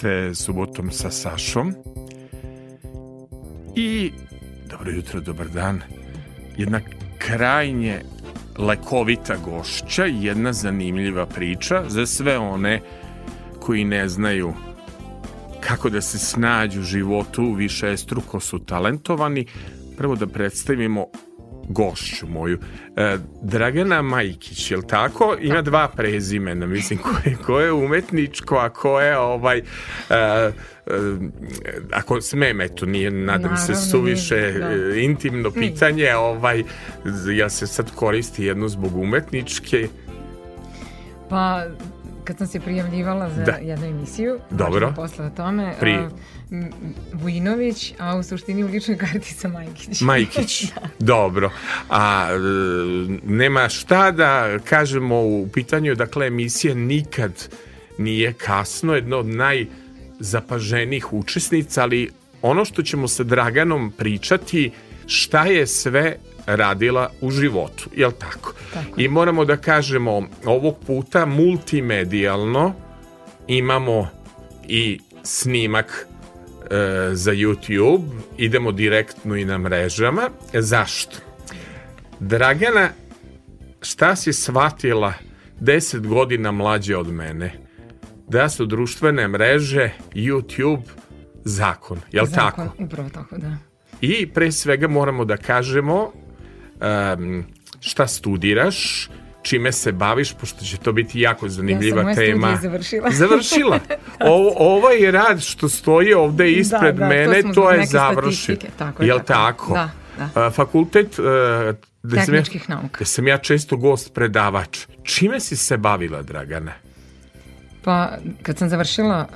Slušate subotom sa Sašom. I dobro jutro, dobar dan. Jedna krajnje lekovita gošća jedna zanimljiva priča za sve one koji ne znaju kako da se snađu u životu, više struko su talentovani. Prvo da predstavimo gošću moju. E, Dragana Majkić, jel tako? Ima dva prezimena, mislim, koje, koje je umetničko, a koje je ovaj... E, e, ako smem, eto, nije, nadam se, Naravno, suviše nije, da. intimno pitanje, ovaj, ja se sad koristi jedno zbog umetničke, Pa, kad sam se prijavljivala za Da. jednu emisiju, Dobro. možemo posle o tome, Pri- a, Vujinović, a u suštini u ličnoj karti sam Majkić. Majkić. Dobro. A e, nema šta da kažemo u pitanju, dakle, emisija nikad nije kasno, jedno od najzapaženijih učesnica, ali ono što ćemo sa Draganom pričati, šta je sve radila u životu, jel tako? Tako. I moramo da kažemo, ovog puta multimedijalno imamo i snimak e, za YouTube, idemo direktno i na mrežama. Zašto? Dragana, šta si shvatila 10 godina mlađe od mene? Da su društvene mreže, YouTube, zakon, jel Zakon, tako? Upravo tako, da. I pre svega moramo da kažemo um, šta studiraš, čime se baviš, pošto će to biti jako zanimljiva moje tema. studije završila. Završila. O, ovaj rad što stoji ovde ispred da, to mene, to, zbog je statistike, tako je, Jel tako? Da, da. A, fakultet uh, gde sam ja- Tehničkih nauka. gde sam ja često gost predavač. Čime si se bavila, Dragana? Pa, kad sam završila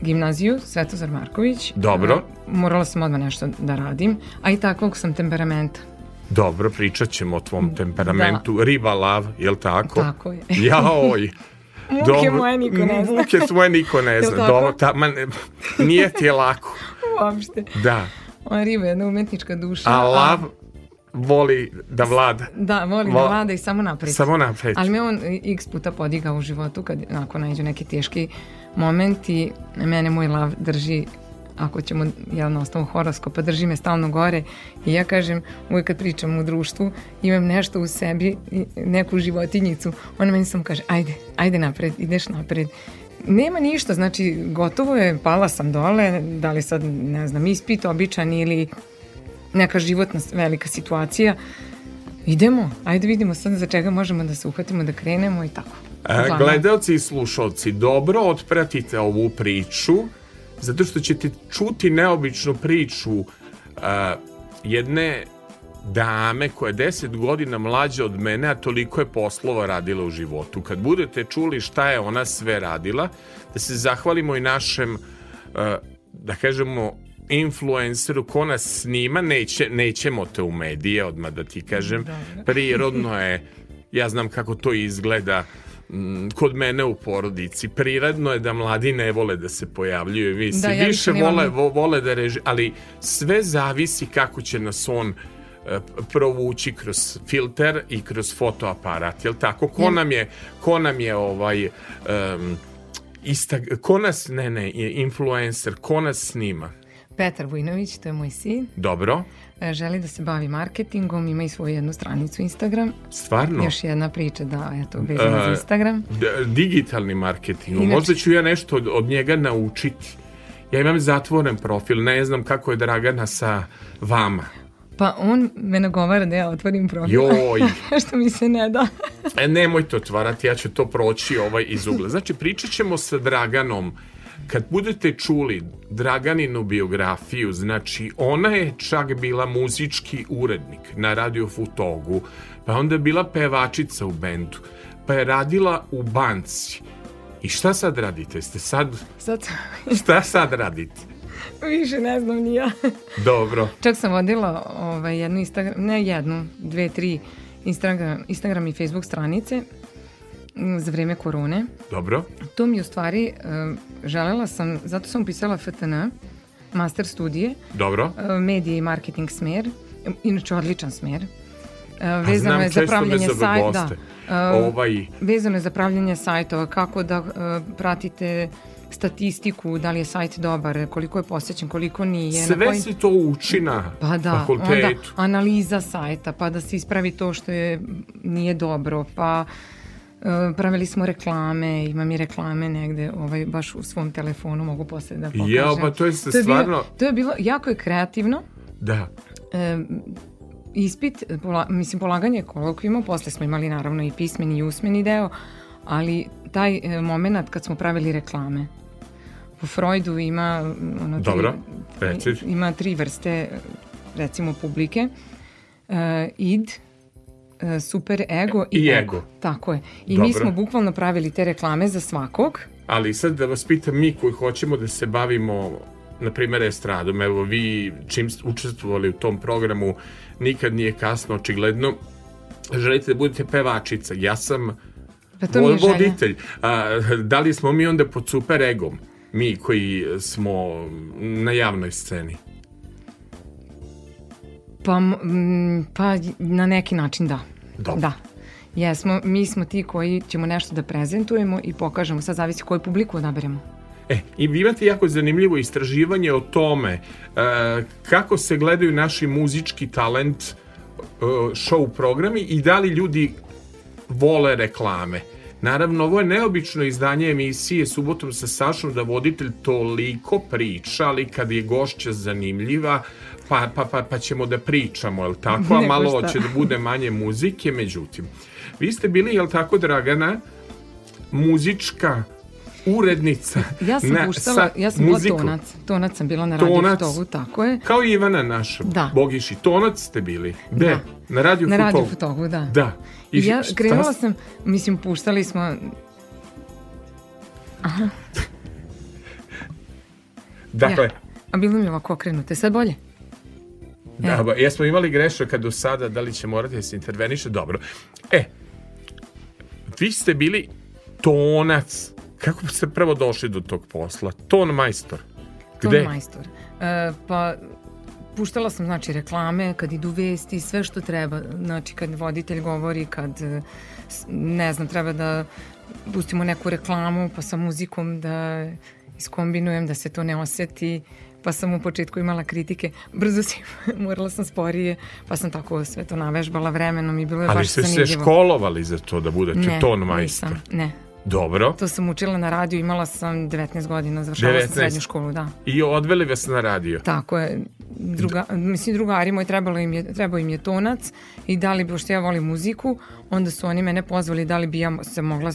gimnaziju, Svetozar Marković, Dobro. a, morala sam odmah nešto da radim, a i takvog sam temperamenta. Dobro, pričat ćemo o tvom temperamentu. Riba lav, jel tako? Tako je. Jaoj. Muke moje niko ne zna. Muke tvoje niko ne zna. Dobro, ta, man, nije ti je lako. Uopšte. Da. Ona riba je jedna umetnička duša. A lav voli da vlada. Da, volim Vo- da vlada i samo napred. Samo napred. Ali me on x puta podigao u životu kad onako nađu neki teški moment i mene moj lav drži ako ćemo, jel, na osnovu horoskopa, drži me stalno gore i ja kažem, uvijek kad pričam u društvu, imam nešto u sebi, neku životinjicu, ona meni samo kaže, ajde, ajde napred, ideš napred. Nema ništa, znači gotovo je, pala sam dole, da li sad, ne znam, ispit običan ili neka životna velika situacija, idemo, ajde vidimo sad za čega možemo da se uhvatimo, da krenemo i tako. E. Gledaoci i slušalci, dobro otpratite ovu priču, zato što ćete čuti neobičnu priču a, jedne dame koja je 10 godina mlađa od mene, a toliko je poslova radila u životu. Kad budete čuli šta je ona sve radila, da se zahvalimo i našem, a, da kažemo, influenceru ko nas snima, neće, nećemo te u medije, odmah da ti kažem. Prirodno je, ja znam kako to izgleda kod mene u porodici. Prirodno je da mladi ne vole da se pojavljuju emisiji. Da, ja Više vole, vo- vole da reži, ali sve zavisi kako će nas on e, provući kroz filter i kroz fotoaparat. Jel tako? Ko nam je, ko nam je ovaj um, Insta, ko nas, ne, ne, influencer, ko nas snima? Petar Vujnović, to je moj sin, Dobro, e, želi da se bavi marketingom, ima i svoju jednu stranicu Instagram. stvarno. Još jedna priča da, eto, vezana za E, Instagram. Digitalni marketing. Inače- Možda ću ja nešto od, od njega naučiti. Ja imam zatvoren profil, ne znam kako je Dragana sa vama. Pa on me nagovara da ja otvorim profil. Joj, što mi se ne da. e, nemojte otvarati, ja ću to proći ovaj iz ugla. Znači, pričat ćemo sa Draganom. Kad budete čuli Draganinu biografiju, znači ona je čak bila muzički urednik na Radio Futogu, pa je onda bila pevačica u bendu, pa je radila u banci. I šta sad radite? Ste sad, Sad šta sad radite? više ne znam ni ja. Dobro. Čak sam vodila ovaj, jednu Instagram, ne jednu, dve, tri Instagram, Instagram i Facebook stranice za vreme korone. Dobro. To mi u stvari želela sam, zato sam upisala FTN, master studije, Dobro. uh, medije i marketing smer, inače odličan smer. Vezano znam, je za pravljanje sajta. Da. Ovaj- Vezano je za pravljanje sajtova, kako da pratite statistiku, da li je sajt dobar, koliko je posjećen, koliko nije. na Sve koji- se to uči na Pa da, onda fakultetu. analiza sajta, pa da se ispravi to što je nije dobro, pa e, pravili smo reklame, imam i reklame negde, ovaj, baš u svom telefonu mogu posle da pokažem. Jao, pa to je se bio- stvarno- to je bilo, jako je kreativno, Da. e, ispit, pola, mislim, polaganje kolokvijuma, posle smo imali naravno i pismeni i usmeni deo, ali taj e, moment kad smo pravili reklame, po Freudu ima mm, ono, tri- Dobro, reci. ima tri vrste recimo publike uh, id super ego i, I ego. ego. Tako je. I mi Dobro. smo bukvalno pravili te reklame za svakog. Ali sad da vas pitam mi koji hoćemo da se bavimo na primjer estradom, evo vi čim ste učestvovali u tom programu nikad nije kasno očigledno želite da budete pevačica ja sam Pa to mi je vo- želja. voditelj A, da li smo mi onda pod super egom mi koji smo na javnoj sceni Pa, pa na neki način da. Dobro. Da. Jesmo, mi smo ti koji ćemo nešto da prezentujemo i pokažemo, sad zavisi koju publiku odaberemo. E, i vi imate jako zanimljivo istraživanje o tome e, kako se gledaju naši muzički talent e, show programi i da li ljudi vole reklame. Naravno, ovo je neobično izdanje emisije Subotom sa Sašom da voditelj toliko priča, ali kad je gošća zanimljiva, pa, pa, pa, pa ćemo da pričamo, jel tako? A malo će da bude manje muzike, međutim. Vi ste bili, jel tako, Dragana, muzička urednica Ja sam na- puštala, sa ja sam bila muzikom. tonac. Tonac sam bila na Radio Tonac. Tako je. Kao i Ivana naša, Da. Bogiši. Tonac ste bili. Gde? Da. Na Radio Na Radio Futogu. Futogu, da. Da. I ja šta krenula sam, mislim, puštali smo... Dakle, Ja. A bilo mi je ovako okrenuto. Je Sad bolje? Da, ba, jesmo imali grešaka do sada, da li će morati da se interveniše? Dobro. E, vi ste bili tonac. Kako ste prvo došli do tog posla? Ton majstor. Ton Gde? majstor. E, pa puštala sam znači reklame, kad idu vesti, sve što treba. Znači kad voditelj govori, kad e, ne znam, treba da pustimo neku reklamu, pa sa muzikom da iskombinujem, da se to ne oseti. Pa sam u početku imala kritike, brzo si, morala sam sporije, pa sam tako sve to navežbala vremenom i bilo je Ali baš ste se zanimljivo. školovali za to da budete ne, ton majstor. nisam, ne. Dobro. To sam učila na radiju, imala sam 19 godina, završavala 19. sam srednju školu, da. I odveli vas na radio. Tako je. Druga, mislim, drugari moji trebalo im je, trebao im je tonac i da li bi, pošto ja volim muziku, onda su oni mene pozvali da li bi ja se mogla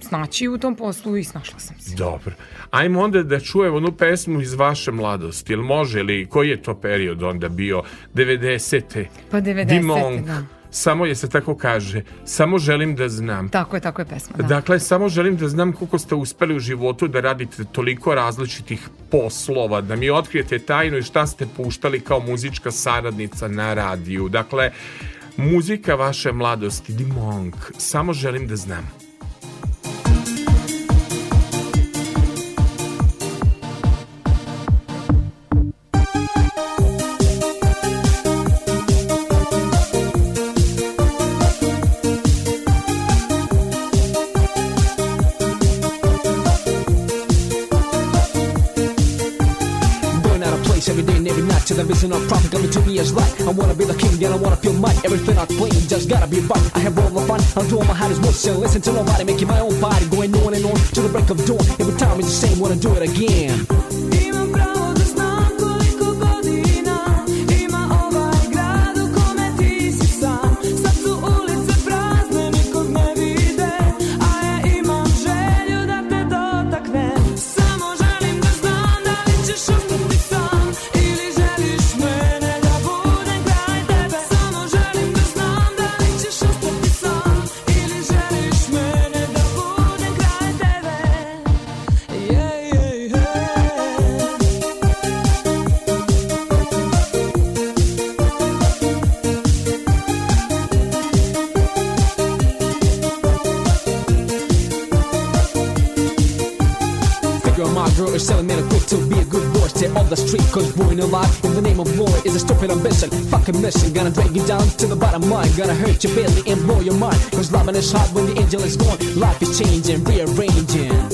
snaći u tom poslu i snašla sam se. Dobro. Ajmo onda da čujemo onu pesmu iz vaše mladosti. Jel može ili koji je to period onda bio? 90. Pa 90. Dimong. da. Samo je se tako kaže. Samo želim da znam. Tako je, tako je pesma, da. Dakle, samo želim da znam koliko ste uspeli u životu da radite toliko različitih poslova, da mi otkrijete tajnu i šta ste puštali kao muzička saradnica na radiju. Dakle, muzika vaše mladosti, Dimong, samo želim da znam. Till the vision of profit coming to me as right. I wanna be the king, and I wanna feel might. Everything I claim just gotta be right. I have all the fun, I'll do all my hardest moves and listen to nobody, making my own body going on and on to the break of dawn. Every time it's the same, wanna do it again. The street. Cause born alive in the name of glory is a stupid ambition. Fucking mission, gonna drag you down to the bottom line. Gonna hurt you badly and blow your mind. Cause loving is hard when the angel is gone. Life is changing, rearranging.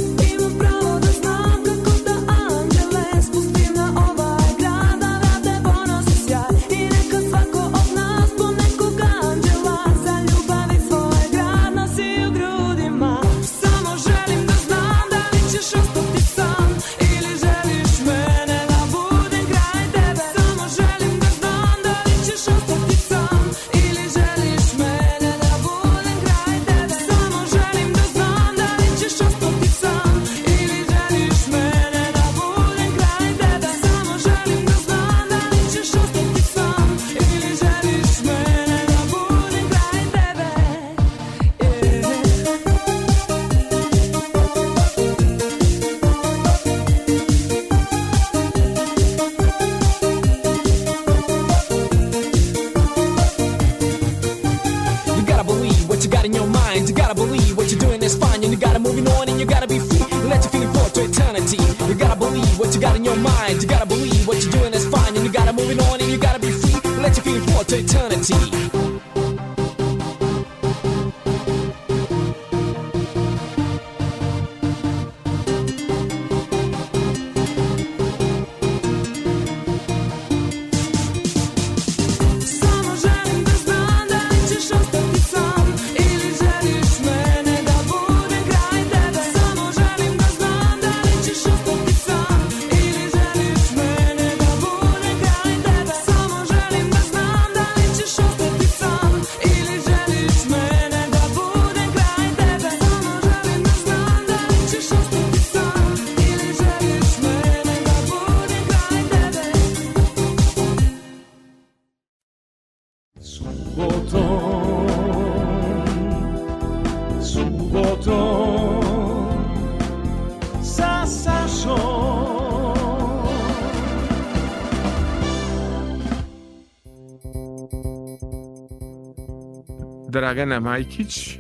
Dragana Majkić,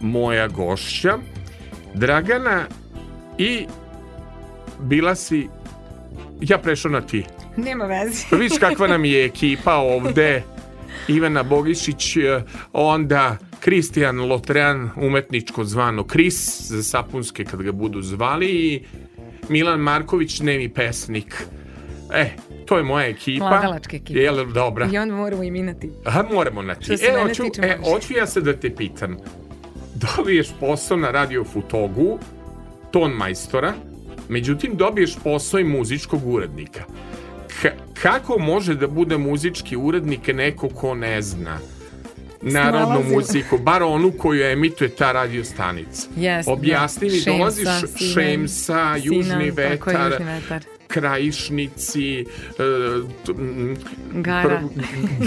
moja gošća. Dragana, i bila si... Ja prešao na ti. Nema veze. Pa vidiš kakva nam je ekipa ovde. Ivana Bogišić, eh, onda Kristijan Lotrean, umetničko zvano Kris, za sapunske kad ga budu zvali, i Milan Marković, nemi pesnik. E, to je moja ekipa. Mladalačka ekipa. Jel, dobra. I onda moramo iminati. Aha, moramo na ti. Što se E, hoću, e, hoću ja se da te pitam. Dobiješ posao na radio Futogu, ton majstora, međutim dobiješ posao i muzičkog urednika. K- kako može da bude muzički urednik neko ko ne zna narodnu Snalazim. muziku, bar onu koju emituje ta radio stanica? Objasni da. mi, Šemsa, dolaziš Šemsa, Južni vetar. Krajišnici, e, Gara.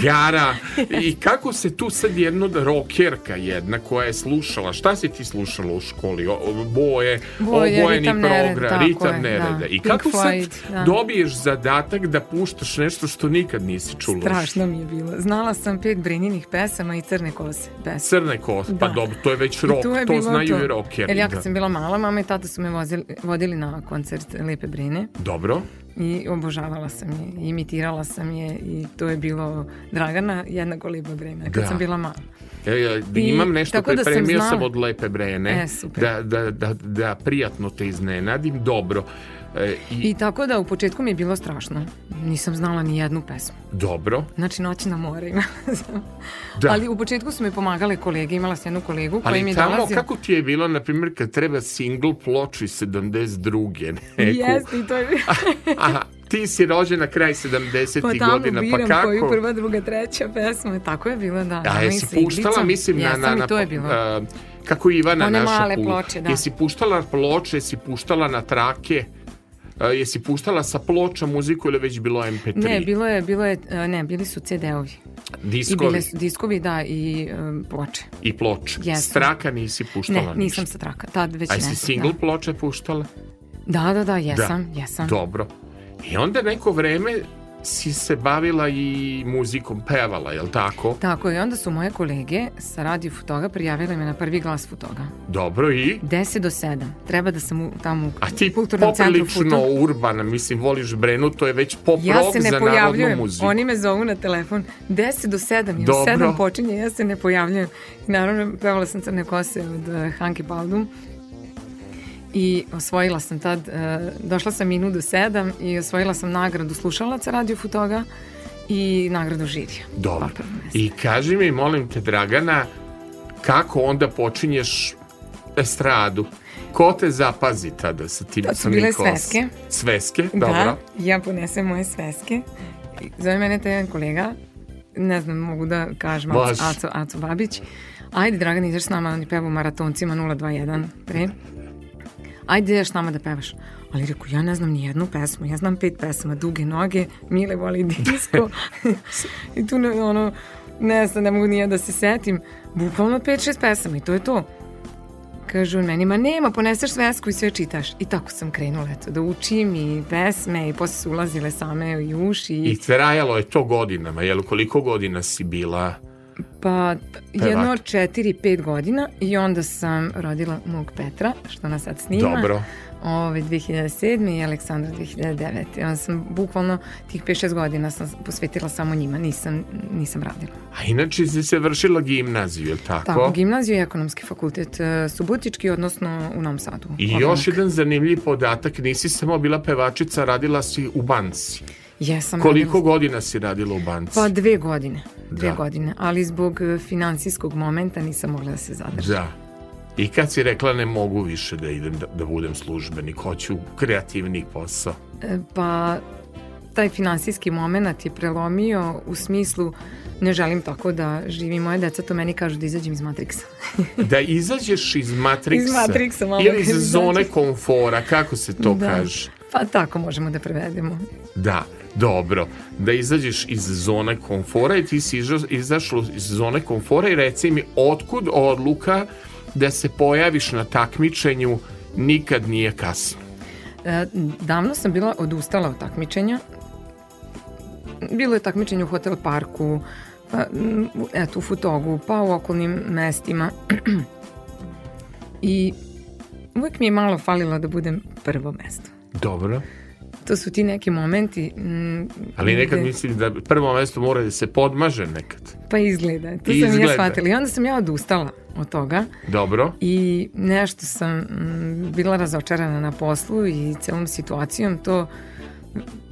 gara. I kako se tu sad jedna rokerka jedna koja je slušala, šta si ti slušala u školi? Boje, Boje, obojeni ritam program, ritam nereda. da. I Pink kako Floyd, sad da. dobiješ zadatak da puštaš nešto što nikad nisi čula? Strašno mi je bilo. Znala sam pet Brininih pesama i Crne kose pesme. Crne kos, pa Da. dobro, to je već je to bilo znaju to. i rockeri. Jer ja kad da. sam bila mala, mama i tata su me vozili, vodili na koncert Lepe Brine Dobro. I obožavala sam je, imitirala sam je i to je bilo Dragana jednako Lepa Brina kad Da. sam bila mala. Ja, ja, I imam nešto tako da sam pripremio sam, od Lepe Brene, E, super. da, da, da, da prijatno te iznenadim, dobro. E, i, I tako da u početku mi je bilo strašno. Nisam znala ni jednu pesmu. dobro, Znači noć na more imala sam. Da. Ali u početku su mi pomagali kolege, imala sam jednu kolegu koja mi ali je tamo kako ti je bilo, na primjer, kad treba single ploču iz 72. Neku, Jeste, i to je Aha, ti si rođena kraj 70. Pa tamo godina, biram pa kako? koju prva, druga, treća pesma. Tako je bilo, da. A jesi puštala, mislim, na, na, na, to je bilo. a, kako Ivana One naša male ploče, da. Jesi puštala ploče, jesi puštala na trake, a, jesi puštala sa ploča muziku ili već bilo MP3? Ne, bilo je, bilo je, e, ne, bili su CD-ovi. I Diskovi bile su diskovi, da, i um, ploče. i ploče. Jesam. Straka nisi puštala Ne, nisam ništa. sa traka, tad već A jesi single ploče puštala? Da, da, da, da jesam, jesam. Dobro. I onda neko vreme si se bavila i muzikom, pevala, jel tako? Tako je, onda su moje kolege sa radio Futoga prijavile me na prvi glas Futoga. Dobro i? 10 do 7. Treba da sam u, tamo u A ti poprilično urbana, mislim, voliš Brenu, to je već pop Ja rock se ne za narodnu pojavljujem. muziku. Oni me zovu na telefon 10 do 7. I u Dobro. 7 počinje, ja se ne pojavljujem. I naravno, pevala sam Crne kose od uh, Hanke Baldum. I osvojila sam tad, uh, došla sam minut do 7 i osvojila sam nagradu slušalaca Radio Futoga i nagradu žirija. Dobro. I kaži mi, molim te, Dragana, kako onda počinješ estradu? Ko te zapazi tada sa tim To su bile kosama? sveske. Sveske, Da, dobro. ja ponesem moje sveske. I Zove mene taj jedan kolega, ne znam, mogu da kažem. Aco, Aco, Babić. Ajde, Dragan, ideš s nama, on je pevao u maratoncima 021 pre. Ajde, s nama da pevaš. Ali rekao, ja ne znam ni jednu pesmu, ja znam pet pesama, duge noge, Mile voli disko. I tu ne, ono, ne znam, ne mogu nije da se setim. Bukvalno pet, šest pesama i to je to. Kaže on meni, ma nema, poneseš svesku i sve čitaš. I tako sam krenula, eto, da učim i pesme i posle su ulazile same i uši. I trajalo je to godinama, jel koliko godina si bila? Pa jedno četiri, pet godina i onda sam rodila mog Petra, što nas sad snima. Dobro. Ove, 2007. i Aleksandra 2009. I onda sam bukvalno tih 5-6 godina sam posvetila samo njima, nisam, nisam radila. A inače si se vršila gimnaziju, jel tako? Tako, gimnaziju i ekonomski fakultet e, Subotički, odnosno u Novom Sadu. I Odmah. još jedan zanimljiv podatak, nisi samo bila pevačica, radila si u banci. Jesam Koliko radila- godina si radila u banci? Pa dve godine. Dve Da. godine, ali zbog e, finansijskog momenta nisam mogla da se zadržim. Da. I kad si rekla ne mogu više da idem da, da budem službenik, hoću kreativni posao. E, Pa taj finansijski moment je prelomio u smislu ne želim tako da živim moje deca, to meni kažu da izađem iz Matrixa. Da izađeš iz Matrixa. Iz Matrixa, malo Ili iz zone komfora, kako se to Da. kaže? Pa tako možemo da prevedemo. Da, dobro. Da izađeš iz zone komfora i ti si iza- izašla iz zone komfora i reci mi otkud odluka da se pojaviš na takmičenju nikad nije kasno. E, davno sam bila odustala od takmičenja. Bilo je takmičenje u Hotel Parku, pa, m, u- eto, u Futogu, pa u okolnim mestima. I uvek mi je malo falilo da budem prvo mesto. Dobro. To su ti neki momenti. m, Ali nekad gde- mislim da prvo mesto mora da se podmaže nekad. Pa izgleda. To sam Izgleda. ja shvatila. I onda sam ja odustala od toga Dobro. i nešto sam mm, bila razočarana na poslu i celom situacijom. To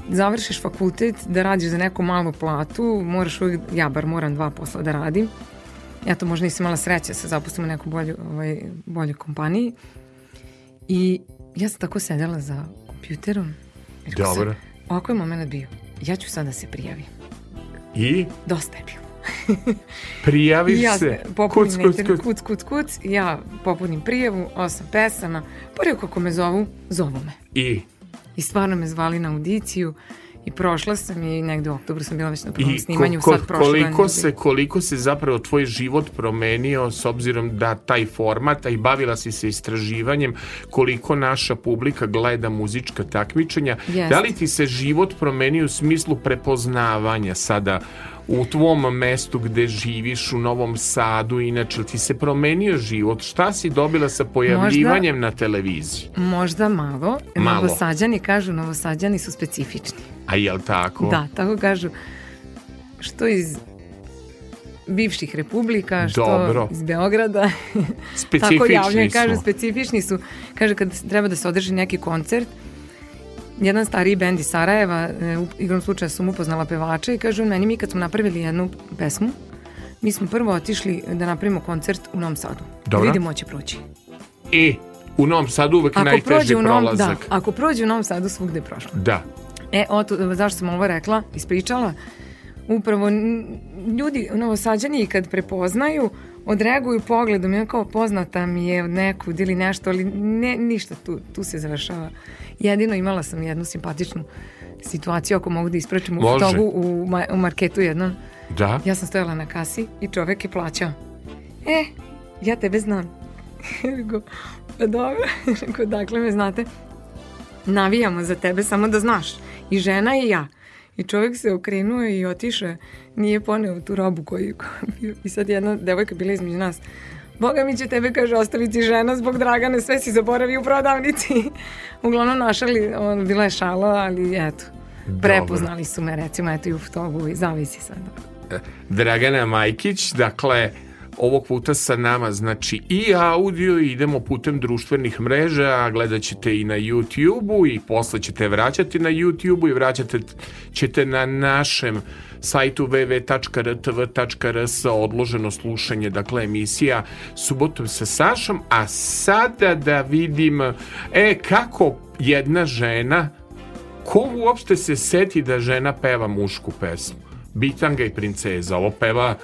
završiš fakultet, da radiš za neku malu platu, moraš uvijek, ja bar moram dva posla da radim. Ja to možda nisam imala sreće se zaposlim u nekoj bolju, ovaj, boljoj kompaniji. I ja sam tako sedela za kompjuterom. Rekao sam, Dobro. Ovako je moment bio. Ja ću sad da se prijavim. I Dosta je bilo. prijaviš ja se. popunim Kuc, kuc, kuc, kuc, kuc. kuc, ja popunim prijavu, osam pesama, pa rekao ako me zovu, zovu me. I, I stvarno me zvali na audiciju i prošla sam i negde u oktobru sam bila već na prvom i snimanju, ko- ko- sad prošla koliko se, koliko se zapravo tvoj život promenio s obzirom da taj format, a i bavila si se istraživanjem koliko naša publika gleda muzička takmičenja. Jest. Da li ti se život promenio u smislu prepoznavanja sada u tvom mestu gde živiš u Novom Sadu, inače ti se promenio život? Šta si dobila sa pojavljivanjem na televiziji? Možda malo. Malo. Novosađani kažu, novosađani su specifični. A jel tako? Da, tako kažu. Što iz bivših republika, što Dobro. iz Beograda. tako Specifični javljaju, kažu, smo. specifični su. Kaže, kad treba da se održi neki koncert, jedan stariji bend iz Sarajeva, e, u igrom slučaja sam upoznala pevača i kaže on meni, mi kad smo napravili jednu pesmu, mi smo prvo otišli da napravimo koncert u Novom Sadu. Dobro. Da vidimo će proći. I u Novom Sadu uvek Ako najteži u Novom, da, prolazak. ako prođe u Novom Sadu, svugde je prošlo. Da. E, o, to, zašto sam ovo rekla, ispričala, upravo ljudi, novosađani kad prepoznaju, odreaguju pogledom, ja kao poznata mi je od nekud ili nešto, ali ne, ništa tu, tu se završava. Jedino imala sam jednu simpatičnu situaciju, ako mogu da ispračim u togu u, ma, u marketu jednom. Da. Ja sam stojala na kasi i čovek je plaćao. E, ja tebe znam. Rekao, pa dobro. Rekao, dakle me znate. Navijamo za tebe, samo da znaš. I žena i ja. I čovjek se okrenuo i otišao, nije poneo tu robu koju koju- I sad jedna devojka bila između nas. Boga mi će tebe, kaže, ostaviti žena zbog Dragane, sve si zaboravio u prodavnici. Uglavnom našali, on, bila je šala, ali eto, prepoznali su me, recimo, eto i u togu i zavisi sad. Dragana Majkić, dakle, ovog puta sa nama znači i audio i idemo putem društvenih mreža, gledat ćete i na YouTube-u i posle ćete vraćati na YouTube-u i vraćate ćete na našem sajtu www.rtv.rs odloženo slušanje, dakle emisija subotom sa Sašom, a sada da vidim e, kako jedna žena ko uopšte se seti da žena peva mušku pesmu? Bitanga i princeza, ovo peva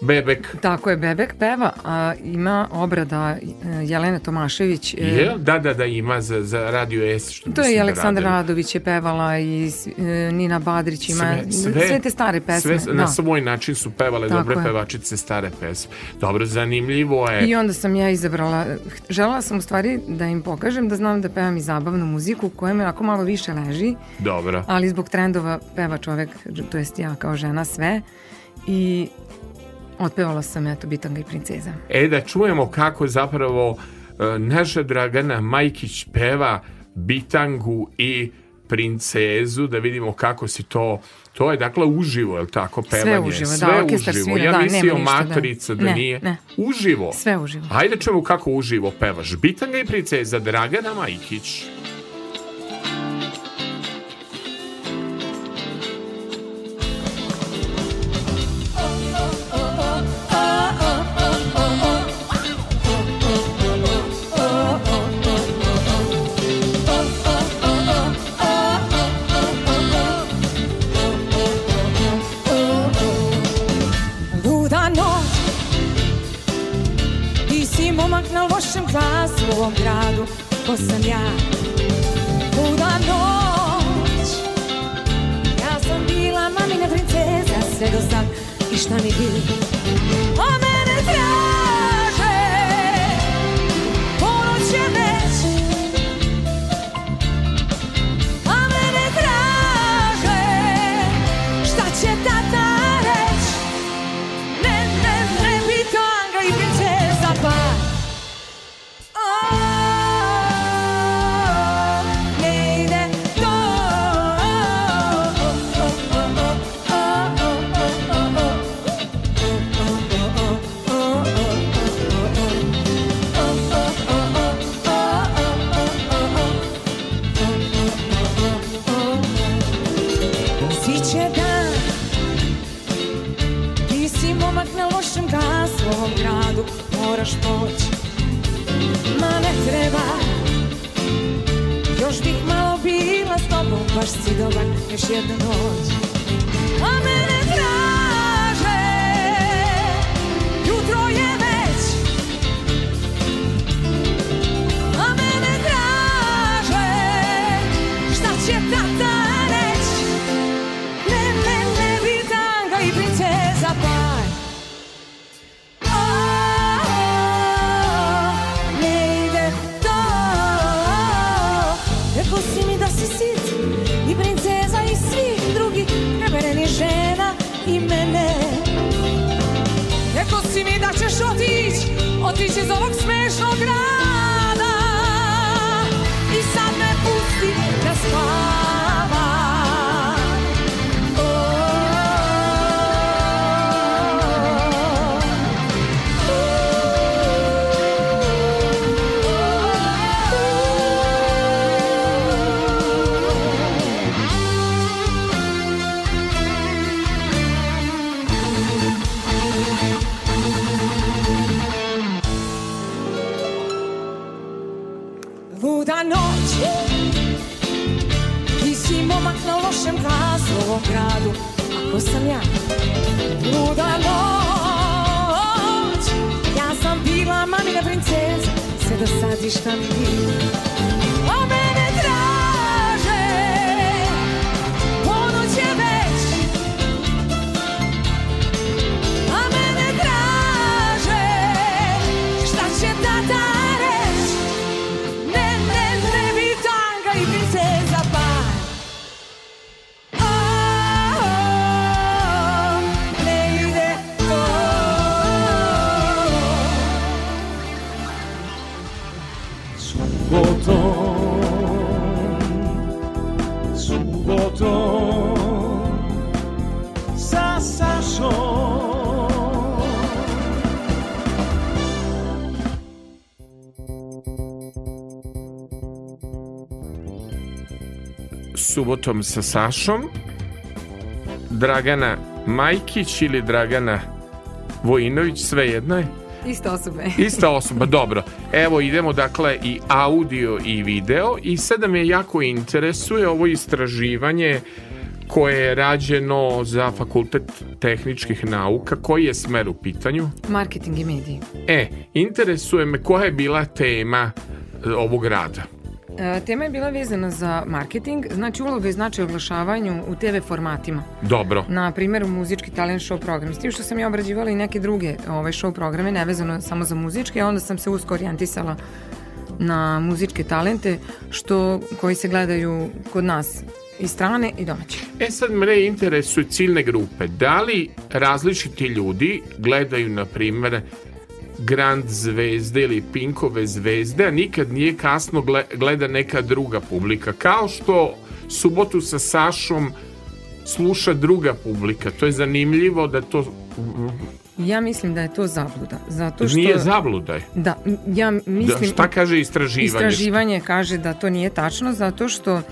Bebek. Tako je, Bebek peva, a ima obrada e, Jelene Tomašević. e, Je, da, da, da, ima za, za Radio S. Što To je i da Aleksandra rade. Radović je pevala i e, Nina Badrić ima sve, te stare pesme. Sve, da. Na svoj način su pevale Tako dobre je. pevačice stare pesme. Dobro, zanimljivo je. I onda sam ja izabrala, želela sam u stvari da im pokažem da znam da pevam i zabavnu muziku koja me ako malo više leži, Dobro. ali zbog trendova peva čovek, to jest ja kao žena sve i otpevala sam eto Bitanga i princeza. E, da čujemo kako zapravo e, naša Dragana Majkić peva Bitangu i princezu, da vidimo kako si to To je dakle uživo, je li tako, pevanje? uživo, da, Sve orkestar uživo. svira, ja da, mislio nema ništa, da. matrica da, Ne, nije. ne. Uživo. Sve uživo. Ajde čujemo kako uživo pevaš. Bitanga i princeza Dragana Majkić. Luda Subotom sa Sašom, Dragana Majkić ili Dragana Vojinović, sve jedno je. Ista osoba. Ista osoba, dobro. Evo idemo dakle i audio i video i sada me jako interesuje ovo istraživanje koje je rađeno za Fakultet tehničkih nauka. Koji je smer u pitanju? Marketing i mediji. E, interesuje me koja je bila tema e, ovog rada. E, tema je bila vezana za marketing, znači uloga i značaj oglašavanju u TV formatima. Dobro. Na primjer u muzički talent show program. S tim što sam ja obrađivala i neke druge ove show programe, nevezano samo za muzičke, a onda sam se usko orijentisala na muzičke talente što koji se gledaju kod nas i strane i domaće. E sad mene interesuje ciljne grupe. Da li različiti ljudi gledaju, na primjer, Grand zvezde ili Pinkove zvezde, a nikad nije kasno gle- gleda neka druga publika. Kao što subotu sa Sašom sluša druga publika. To je zanimljivo da to Ja mislim da je to zabluda. Zato što... nije zabludaj. Da, ja Da, mislim... šta kaže istraživanje? Istraživanje kaže da to nije tačno zato što e,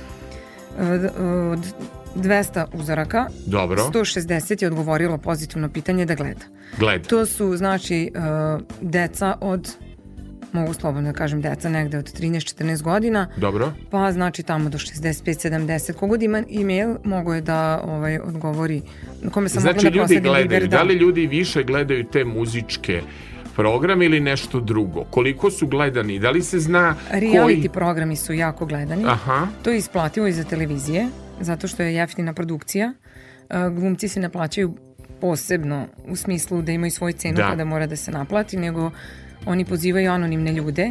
od 200 uzoraka Dobro, 160 je odgovorilo pozitivno pitanje da gleda. gleda. To su znači e, deca od mogu slobodno da kažem deca negde od 13-14 godina Dobro. pa znači tamo do 65-70 kogod ima e-mail mogo je da ovaj, odgovori kome sam Znači mogla da ljudi gledaju, liber, da li ljudi više gledaju te muzičke programe ili nešto drugo? Koliko su gledani? Da li se zna Reality koji... programi su jako gledani. Aha, To je isplativo i za televizije, zato što je jeftina produkcija. E, Glumci se ne plaćaju posebno u smislu da imaju svoju cenu Da. kada mora da se naplati, nego oni pozivaju anonimne ljude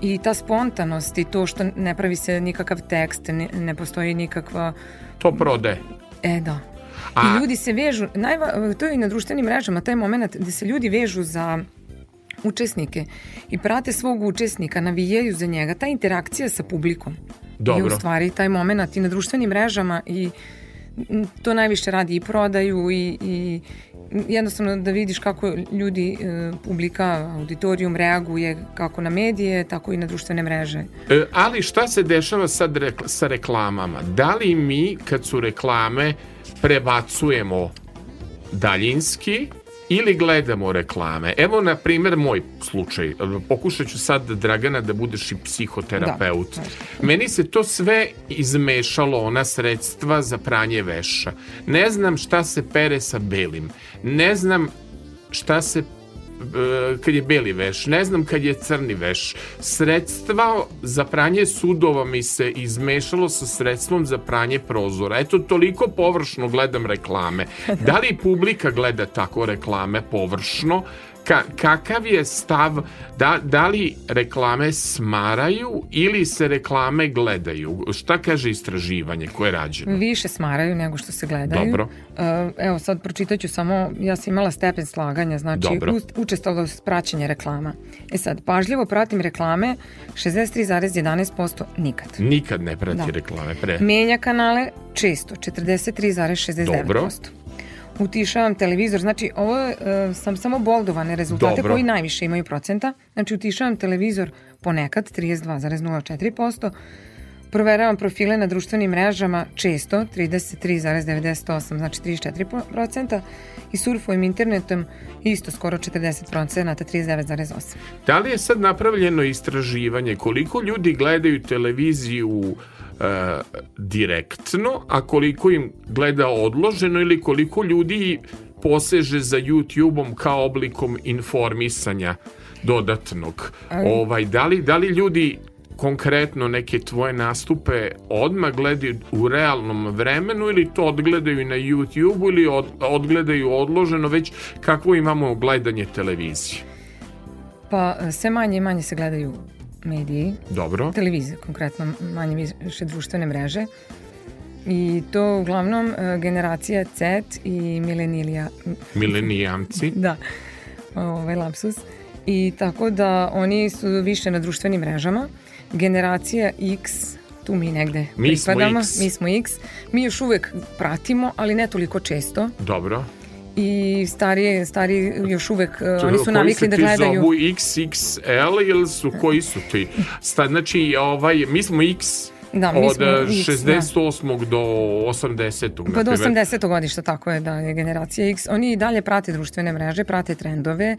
i ta spontanost i to što ne pravi se nikakav tekst, ne, ne postoji nikakva... to prode. E, da. A- I ljudi se vežu, najva, to je i na društvenim mrežama, taj moment gde se ljudi vežu za učesnike i prate svog učesnika, navijaju za njega, ta interakcija sa publikom Dobro. u stvari taj moment i na društvenim mrežama i to najviše radi i prodaju i, i jednostavno da vidiš kako ljudi, e, publika, auditorijum reaguje kako na medije, tako i na društvene mreže. E, ali šta se dešava sad rekla- sa reklamama? Da li mi, kad su reklame, prebacujemo daljinski ili gledamo reklame? Evo, na primjer, moj slučaj. Pokušat ću sad, Dragana, da budeš i psihoterapeut. Da. Meni se to sve izmešalo, ona sredstva za pranje veša. Ne znam šta se pere sa belim. Ne znam šta se e, kad je beli veš, ne znam kad je crni veš. Sredstva za pranje sudova mi se izmešalo sa sredstvom za pranje prozora. Eto, toliko površno gledam reklame. Da li publika gleda tako reklame površno? Ka, kakav je stav, da, da li reklame smaraju ili se reklame gledaju? Šta kaže istraživanje koje je rađeno? Više smaraju nego što se gledaju. Dobro. E, evo sad pročitaću samo, ja sam imala stepen slaganja, znači Dobro. u- učestalost praćenja reklama. E sad, pažljivo pratim reklame, 63,11% nikad. Nikad ne prati Da. reklame. Pre. Menja kanale često, 43,69%. Dobro. Utišavam televizor, znači ovo e, sam samo boldovane rezultate Dobro. koji najviše imaju procenta. Znači utišavam televizor ponekad, 32,04%. Proveravam profile na društvenim mrežama često, 33,98, znači 34%. I surfujem internetom isto skoro 40%, 39,8. Da li je sad napravljeno istraživanje koliko ljudi gledaju televiziju e, direktno, a koliko im gleda odloženo ili koliko ljudi poseže za YouTube-om kao oblikom informisanja dodatnog. Ovaj, da, li, da li ljudi konkretno neke tvoje nastupe odmah gledaju u realnom vremenu ili to odgledaju na YouTube ili od, odgledaju odloženo već kakvo imamo gledanje televizije? Pa e, sve manje i manje se gledaju mediji, Dobro. televizije konkretno, manje više društvene mreže. I to uglavnom e, generacija Z i milenilija, Milenijamci. da, ovaj lapsus. I tako da oni su više na društvenim mrežama. Generacija X, tu mi negde Mi smo pripadamo. X. Mi smo X. Mi još uvek pratimo, ali ne toliko često. Dobro. I starije, stariji još uvek, uh, oni su Koji navikli se da ti gledaju... zovu XXL ili su, koji su ti? Sta, znači, ovaj, mi smo X Da, mi od smo eh, X, da. 68. do 80. Pa do na primer. 80. godišta, tako je da je generacija X. Oni i dalje prate društvene mreže, prate trendove,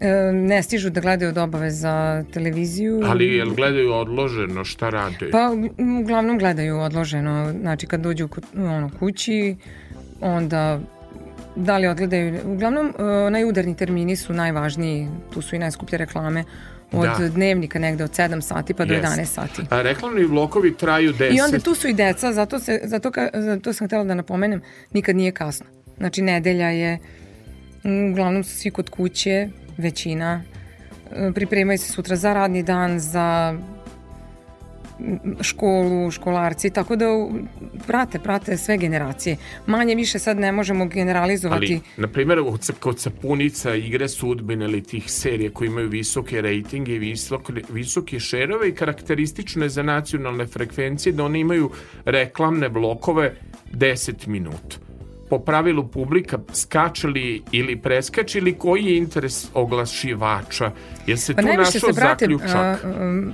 e, ne stižu da gledaju od obaveza televiziju. Ali jel gledaju odloženo, šta rade? Pa uglavnom gledaju odloženo, znači kad dođu ono, kući, onda da li odgledaju, uglavnom e, najudarni termini su najvažniji, tu su i najskuplje reklame, od Da. dnevnika negde od 7 sati pa do Jest. 11 sati. A reklamni blokovi traju 10. I onda tu su i deca, zato, se, zato, ka, zato sam htjela da napomenem, nikad nije kasno. Znači, nedelja je, m, uglavnom su svi kod kuće, većina, e, pripremaju se sutra za radni dan, za školu, školarci, tako da prate, prate sve generacije. Manje više sad ne možemo generalizovati. Ali, na primjer, kod sapunica, igre sudbine ili tih serija koji imaju visoke rejtinge i visoke, šerove i karakteristične za nacionalne frekvencije da one imaju reklamne blokove 10 minuta. Po pravilu publika skače li ili preskače ili koji je interes oglašivača? Je se Pa tu našao se zaključak? a, um,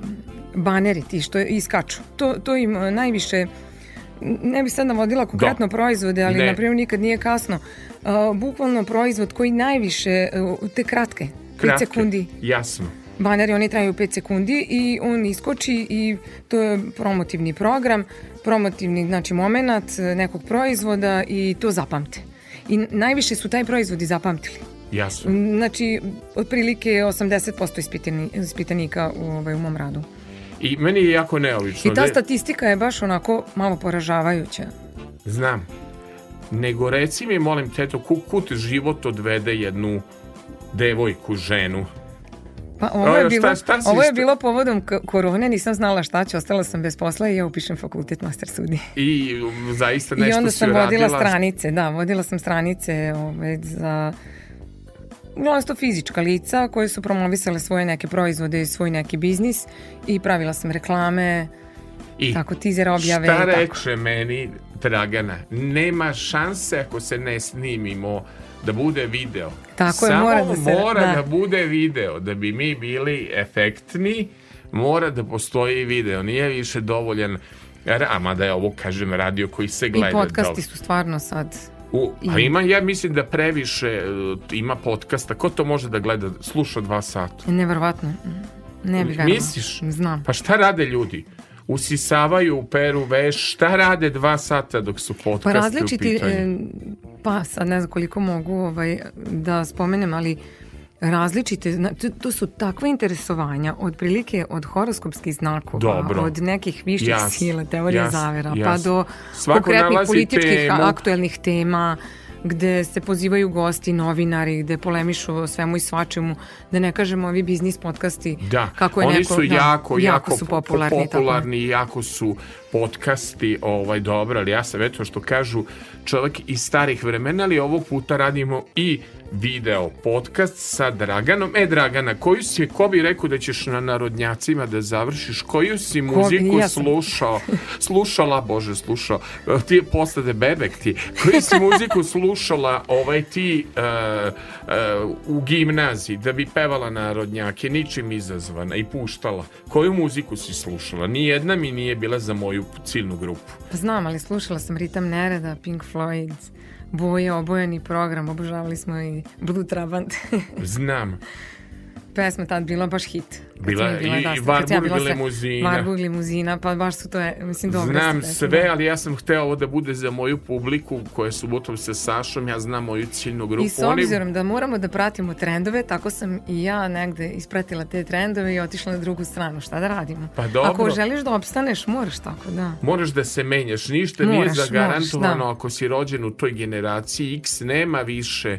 baneri ti što iskaču. To, to im a, najviše ne bi sad navodila konkretno Da. proizvode, ali na primjer nikad nije kasno. A, bukvalno proizvod koji najviše, uh, te kratke, 5 Kratke. sekundi. Jasno. Baneri oni traju 5 sekundi i on iskoči i to je promotivni program, promotivni znači moment nekog proizvoda i to zapamte. I najviše su taj proizvodi zapamtili. Jasno. Znači, otprilike 80% ispitani, ispitanika u, ovaj, u mom radu. I meni je jako neobično. I ta statistika je baš onako malo poražavajuća. Znam. Nego reci mi, molim te, to kut život odvede jednu devojku, ženu. Pa ovo je, bilo, ovo je bilo povodom korone, nisam znala šta ću, ostala sam bez posla i ja upišem fakultet master studije. I zaista I nešto onda si sam vodila uradila. stranice, da, vodila sam stranice ovaj, za uglavnom to fizička lica koje su promovisale svoje neke proizvode i svoj neki biznis i pravila sam reklame, I tako teaser objave šta i reče meni Dragana? Nema šanse ako se ne snimimo da bude video. Tako je, Samo mora da se- mora da. da bude video. Da bi mi bili efektni, mora da postoji video. Nije više dovoljan a mada je ovo, kažem, radio koji se I gleda. podcasti dobro. su stvarno sad U, a I- ima, ja mislim da previše uh, ima podcasta. Ko to može da gleda, sluša dva sata? Neverovatno. Ne bi verovala. Misliš? Znam. Pa šta rade ljudi? Usisavaju, peru veš, šta rade dva sata dok su podcasti Pa u različiti, pitanju? e, pa sad ne znam koliko mogu ovaj, da spomenem, ali različite, to, su takva interesovanja, otprilike od horoskopskih znakova, Dobro. od nekih viših Jas, sila, teorije jas, zavera, pa jas. do Svako konkretnih političkih temu. aktuelnih tema, gde se pozivaju gosti, novinari, gde polemišu o svemu i svačemu, da ne kažemo ovi biznis podcasti, Da, kako je oni neko, su da, jako, jako, su po- popularni. tako. popularni i jako su podcasti ovaj, dobro, ali ja sam eto što kažu čovjek iz starih vremena, ali ovog puta radimo i video podcast sa Draganom. E, Dragana, koju si, ko bi rekao da ćeš na narodnjacima da završiš, koju si muziku ja sam. slušao, slušala, bože, slušao, ti je postade bebek ti, koju si muziku slušala ovaj ti e, e, u gimnaziji da bi pevala narodnjake, ničim izazvana i puštala. Koju muziku si slušala? Nijedna mi nije bila za moju ciljnu grupu. Pa znam, ali slušala sam Ritam Nereda, Pink Floyd, Boje, obojeni program, obožavali smo i Blue Trabant. Znam. Pesma tad bila baš hit. Bila sam i- da, i sam ja bila limuzina. Warburg limuzina, pa baš su to, mislim, dobro. Znam sve, ali ja sam hteo ovo da bude za moju publiku koja je subotom sa Sašom, ja znam moju ciljnu grupu. I s obzirom da moramo da pratimo trendove, tako sam i ja negde ispratila te trendove i otišla na drugu stranu. Šta da radimo? Pa dobro. Ako želiš da opstaneš, moraš tako, da. Moraš da se menjaš, ništa nije Moraš, zagarantovano moraš, da. ako si rođen u toj generaciji X, nema više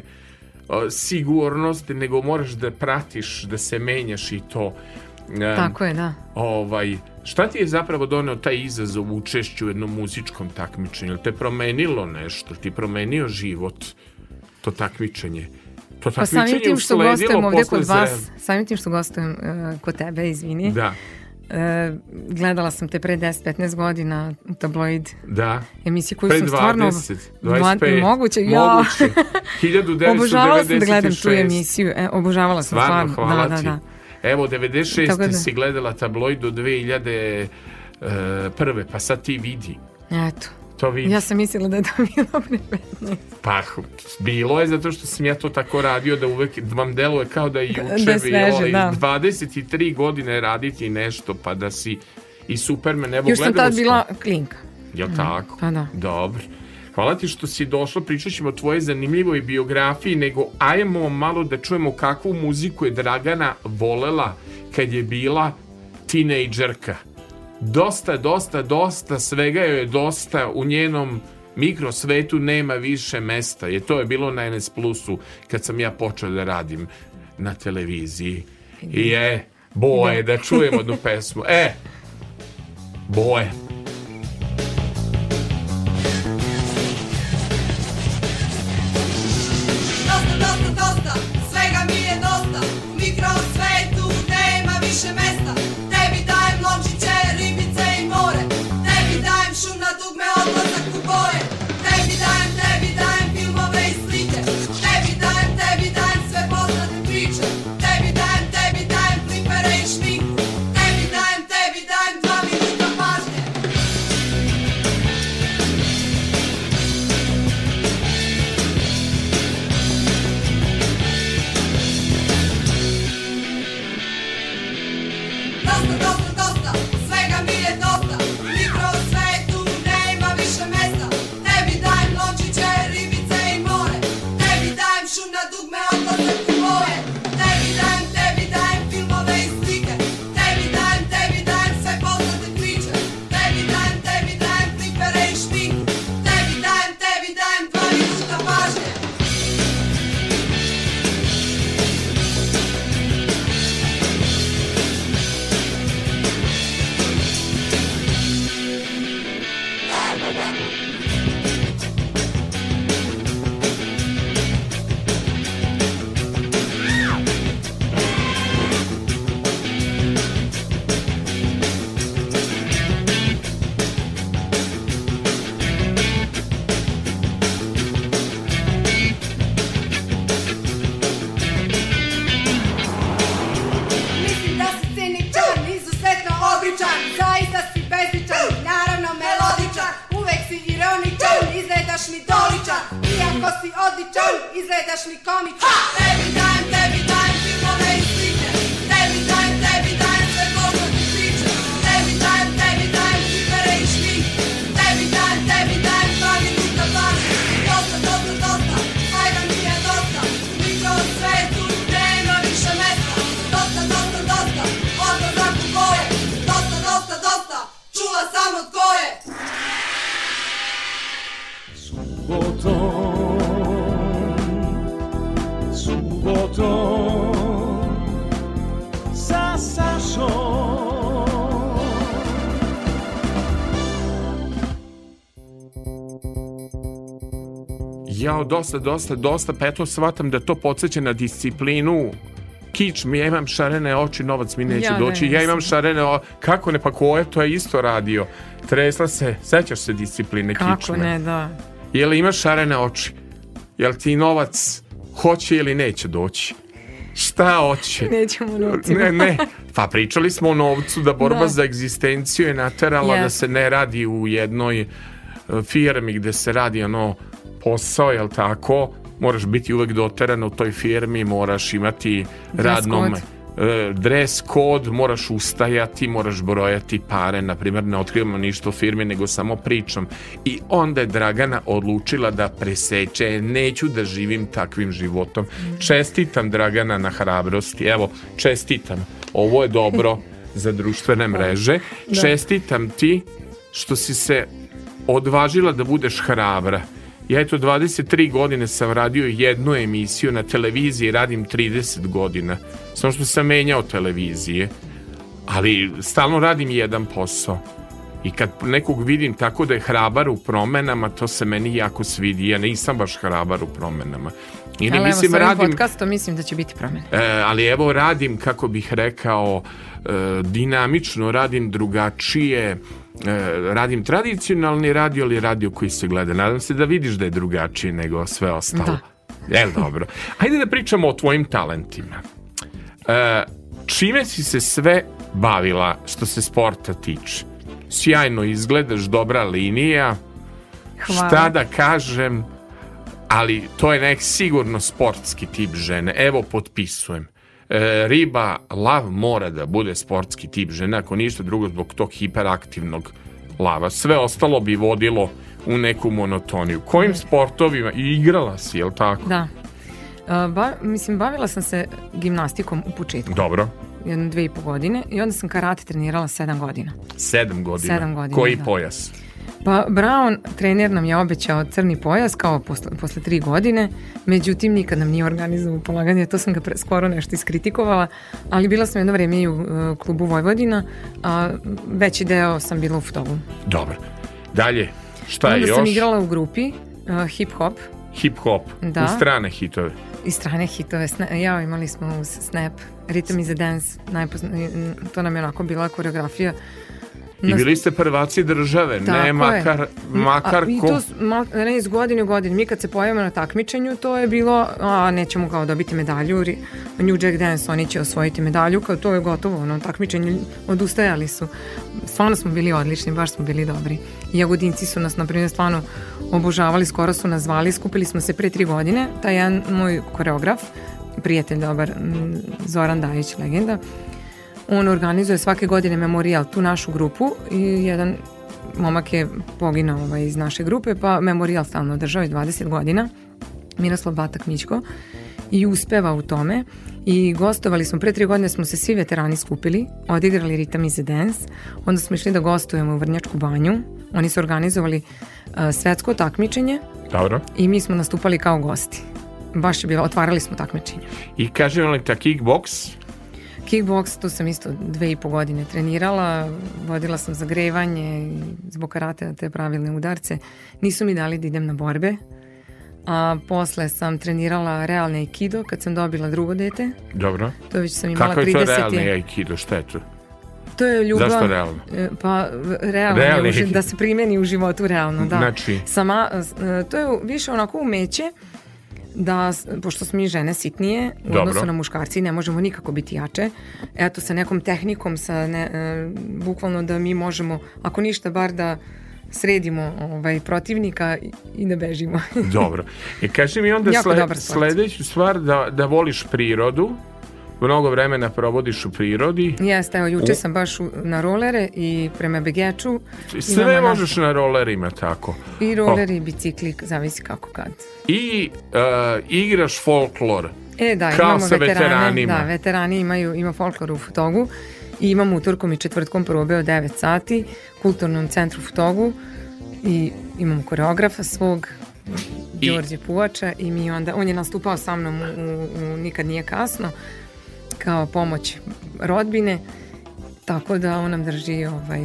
sigurnosti, nego moraš da pratiš, da se menjaš i to. Tako je, da. Ovaj, šta ti je zapravo doneo taj izazov u učešću u jednom muzičkom takmičenju? Jel te promenilo nešto? Ti promenio život, to takmičenje? To Pa samim takmičenje tim što gostujem ovde kod vas, samim tim što gostujem uh, kod tebe, izvini, Da, e, gledala sam te pre 10-15 godina u tabloid da. emisiji koju Pre sam stvarno... 20, Dva- 25. Moguće, ja. Moguće. 1996. Obožavala sam da gledam tu emisiju, e, obožavala sam Stvarno, stvarno. hvala da, da, da. Evo, 96. Tako da- si gledala tabloid do 2000 e, pa sad ti vidi. Eto. To vidi. Ja sam mislila da je to bilo pre 15. Pa, bilo je zato što sam ja to tako radio da uvek vam deluje kao da je juče Da je sveže, bilo. da. 23 godine raditi nešto, pa da si i Superman, evo Još sam tad bila klinka. Jel tako? pa da. Dobro. Hvala ti što si došla, pričat ćemo o tvojoj zanimljivoj biografiji, nego ajmo malo da čujemo kakvu muziku je Dragana volela kad je bila tinejdžerka. Dosta, dosta, dosta, svega joj je dosta u njenom mikrosvetu nema više mesta. Je to je bilo na NS Plusu kad sam ja počeo da radim na televiziji. I je, boje, da čujemo jednu pesmu. E, boje. Jao, dosta, dosta, dosta, pa eto shvatam da to podsjeća na disciplinu kič mi, ja imam šarene oči, novac mi neće Ja doći, ne ja imam šarene o... Kako ne, pa ko je to je isto radio. Tresla se, sećaš se discipline Kako kičme? ne, da. Jel imaš šarene oči? Jel ti novac hoće ili neće doći? Šta hoće? Nećemo novcima. Ne, ne. Pa pričali smo o novcu da borba Da. za egzistenciju je naterala da Yes. se ne radi u jednoj e, firmi gde se radi ono posao, jel tako? Moraš biti uvek doteran u toj firmi, moraš imati Dress radnom code. e, dres kod, moraš ustajati, moraš brojati pare, na primjer ne otkrivamo ništa o firmi, nego samo pričam. I onda je Dragana odlučila da preseče, neću da živim takvim životom. Čestitam Dragana na hrabrosti, evo, čestitam. Ovo je dobro za društvene mreže. Čestitam ti što si se odvažila da budeš hrabra. Ja eto 23 godine sam radio jednu emisiju na televiziji, radim 30 godina. Samo što sam menjao televizije. Ali stalno radim jedan posao. I kad nekog vidim tako da je hrabar u promenama, to se meni jako svidi. Ja nisam baš hrabar u promenama. I ne Ali evo, mislim s ovim radim, podcastom mislim da će biti promene. e, ali evo radim, kako bih rekao, e, dinamično, radim drugačije, radim tradicionalni radio, ali radio koji se gleda. Nadam se da vidiš da je drugačije nego sve ostalo. Jel dobro? Hajde da pričamo o tvojim talentima. E, čime si se sve bavila što se sporta tiče? Sjajno izgledaš, dobra linija. Hvala. Šta da kažem, ali to je nek sigurno sportski tip žene. Evo, potpisujem. E, riba, lav mora da bude sportski tip žene, ako ništa drugo zbog tog hiperaktivnog lava. Sve ostalo bi vodilo u neku monotoniju. Kojim sportovima? I igrala si, jel tako? Da. A, ba, mislim, bavila sam se gimnastikom u početku, Dobro. jedno dve i po godine, i onda sam karate trenirala sedam godina. Sedam godina. Sedam godina, Koji da. pojas? Pa Brown, trener nam je obećao crni pojas kao posle, posle tri godine, međutim nikad nam nije organizovao polaganje, to sam ga pre, skoro nešto iskritikovala, ali bila sam jedno vreme i u e, klubu Vojvodina, a veći deo sam bila u Ftovu. Dobro. Dalje, šta je Onda još? sam igrala u grupi uh, hip hop Hip hop. Da. U strane hitove. i strane hitove. Sna- Ja, imali smo uz Snap, Rhythm is a Dance, najpozna, to nam je onako bila koreografija. I bili ste prvaci države, Tako ne makar, makar a, I ko... to ne iz godine u godinu. Mi kad se pojavimo na takmičenju, to je bilo, a nećemo kao dobiti medalju, New Jack Dance, oni će osvojiti medalju, kao to je gotovo, ono, takmičenje, odustajali su. Stvarno smo bili odlični, baš smo bili dobri. Jagodinci su nas, na primjer, stvarno obožavali, skoro su nas zvali, skupili smo se pre tri godine, taj jedan moj koreograf, prijatelj dobar, Zoran Dajić, legenda, on organizuje svake godine memorijal tu našu grupu i jedan momak je poginao ovaj, iz naše grupe, pa memorijal stalno održao i 20 godina, Miroslav Batak Mićko, i uspeva u tome i gostovali smo, pre tri godine smo se svi veterani skupili, odigrali Rhythm is Dance, onda smo išli da gostujemo u Vrnjačku banju, oni su organizovali uh, svetsko takmičenje Dobro. i mi smo nastupali kao gosti. Baš je bilo, otvarali smo takmičenje. I kaže li ta kickbox? Kickbox, tu sam isto dve i po godine trenirala, vodila sam zagrevanje i zbog karate te pravilne udarce. Nisu mi dali da idem na borbe, a posle sam trenirala realni aikido kad sam dobila drugo dete. Dobro. To već sam imala Kako je to 30. realni aikido? Šta je to? To je ljubav. Zašto realno? E, Pa realno, Realni je, da se primeni u životu realno, da. Znači? Sama, e, to je više onako umeće da, pošto smo mi žene sitnije u Dobro. odnosu na muškarci ne možemo nikako biti jače eto sa nekom tehnikom sa ne, e, bukvalno da mi možemo ako ništa bar da sredimo ovaj, protivnika i, i da bežimo Dobro. I kaži mi onda sle, sledeću stvar da, da voliš prirodu, mnogo vremena provodiš u prirodi, jeste, evo juče U- sam baš u, na rolere i prema Begeču sve možeš na rolerima tako. i roleri i bicikli zavisi kako kad. I uh, igraš folklor. E da, Kao imamo sa veterane, veteranima. da, veterani imaju, ima folklor u Futogu. I imamo utorkom i četvrtkom probe od 9 sati u kulturnom centru Futogu. I imamo koreografa svog Đorđe Puvača i mi onda, on je nastupao sa mnom u, u, u Nikad nije kasno kao pomoć rodbine tako da on nam drži ovaj,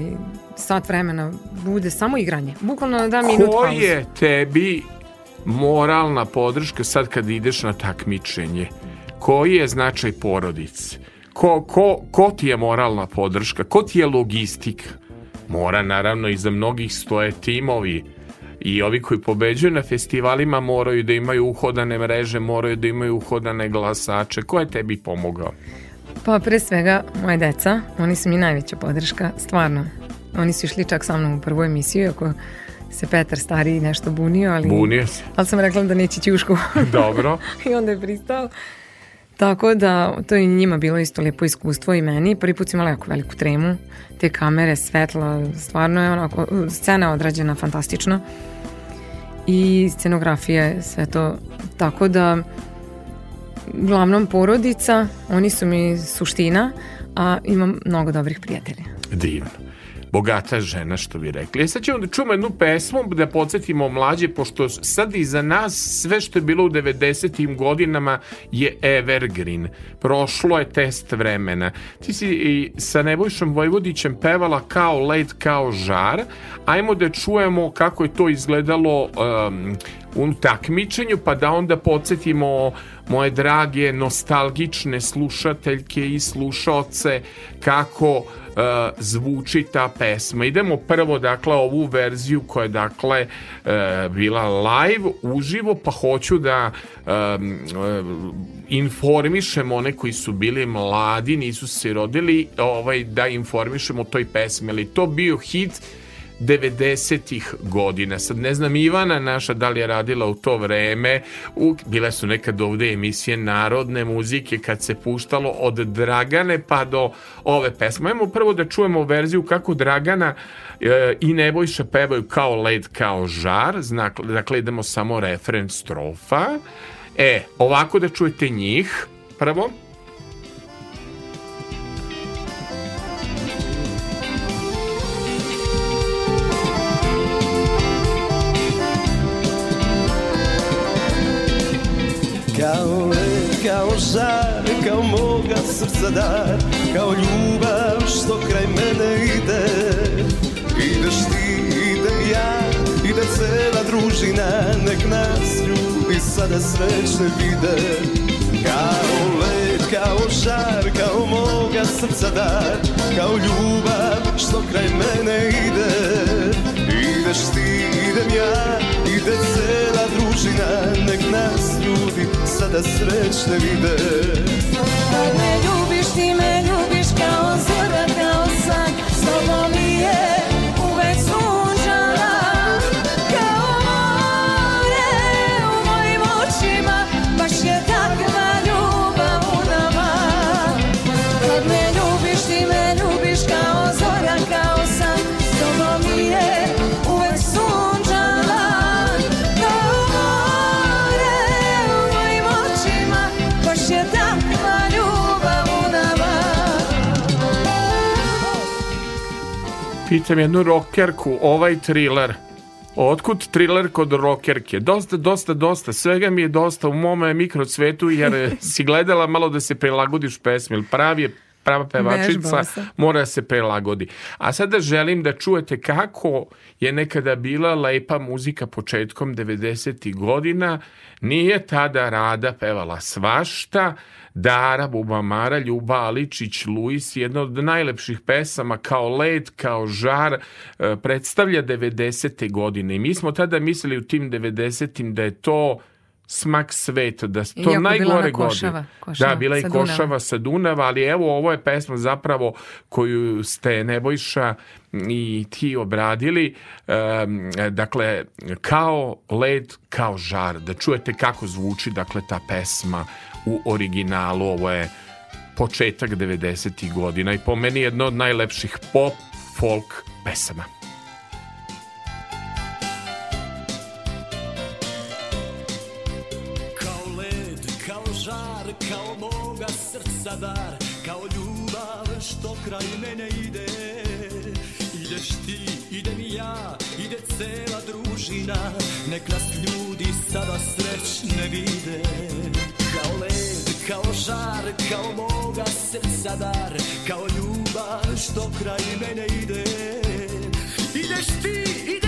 sat vremena bude samo igranje bukvalno da minut Ko pauzu je tebi moralna podrška sad kad ideš na takmičenje? Koji je značaj porodice? Ko, ko, ko ti je moralna podrška? Ko ti je logistika? Mora naravno iza mnogih stoje timovi i ovi koji pobeđuju na festivalima moraju da imaju uhodane mreže, moraju da imaju uhodane glasače. Ko je tebi pomogao? Pa pre svega moje deca, oni su mi najveća podrška, stvarno. Oni su išli čak sa mnom u prvu emisiju, ako se Petar stariji nešto bunio, ali, Bunio se. ali sam rekla da neće ćušku. Dobro. I onda je pristao. Tako da, to je njima bilo isto lepo iskustvo i meni. Prvi put sam imala jako veliku tremu. Te kamere, svetla, stvarno je onako, scena je odrađena fantastično. I scenografija je sve to. Tako da, uglavnom porodica, oni su mi suština, a imam mnogo dobrih prijatelja. Divno. Bogata žena, što bi rekli. E sad ćemo da čujemo jednu pesmu, da podsjetimo mlađe, pošto sad iza nas sve što je bilo u 90. godinama je evergreen. Prošlo je test vremena. Ti si i sa Nebojšom Vojvodićem pevala kao led, kao žar. Ajmo da čujemo kako je to izgledalo um, u takmičenju, pa da onda podsjetimo moje drage nostalgične slušateljke i slušaoce kako uh, zvuči ta pesma. Idemo prvo dakle ovu verziju koja je dakle uh, bila live uživo pa hoću da um, uh, informišem one koji su bili mladi, nisu se rodili, ovaj da informišemo o toj pesmi. Ali to bio hit 90-ih godina. Sad ne znam Ivana naša da li je radila u to vreme. U, bile su nekad ovde emisije narodne muzike kad se puštalo od Dragane pa do ove pesme. Ajmo prvo da čujemo verziju kako Dragana e, i Nebojša pevaju kao led, kao žar. Znak, dakle, idemo samo refren strofa. E, ovako da čujete njih. Prvo. Kao led, kao žar, kao moga srca dar Kao ljubav što kraj mene ide. Ideš ti, idem ja, ide cela družina Nek nas ljudi sada srećne vide. Kao led, kao žar, kao moga srca dar Kao ljubav što kraj mene ide. Ideš ti, idem ja, ide cela družina Nek nas ljudi sada srećne vide. Me ljubiš, ti me ljubiš kao zora, kao san S tobom mi je Pitam jednu rokerku, ovaj thriller. Otkud thriller kod rokerke? Dosta, dosta, dosta. Svega mi je dosta u mome mikrocvetu jer si gledala malo da se prilagodiš pesmi. Pravi je prava pevačica mora se prilagodi. A sada želim da čujete kako je nekada bila lepa muzika početkom 90. godina. Nije tada Rada pevala svašta, Dara, Bubamara, Ljuba Aličić, Luis, jedna od najlepših pesama kao led, kao žar, e, predstavlja 90. godine. I mi smo tada mislili u tim 90. da je to smak sveta, da to Iako bila najgore godine. Da, bila je sa Dunava. Košava sa Dunava, ali evo ovo je pesma zapravo koju ste Nebojša i ti obradili, em, dakle, kao led, kao žar, da čujete kako zvuči, dakle, ta pesma u originalu, ovo je početak 90. godina i po meni jedno od najlepših pop, folk pesama. Kao led, kao žar, kao moga srca dar Kao ljubav što kraj mene ide Ideš ti, idem i ja, ide cela družina Nek nas ljudi sada srećne vide kao žar, kao moga srca dar Kao ljubav što kraj mene ide. Ideš ti, idem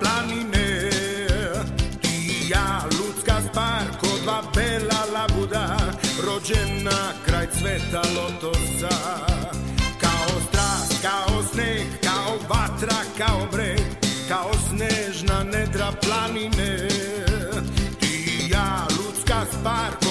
planine. Ti ja, ludska stvar Ko dva bela labuda Rođena kraj cveta lotosa. Kao strast, kao sneg Kao vatra, kao breg Kao snežna nedra planine. Ti ja, ludska stvar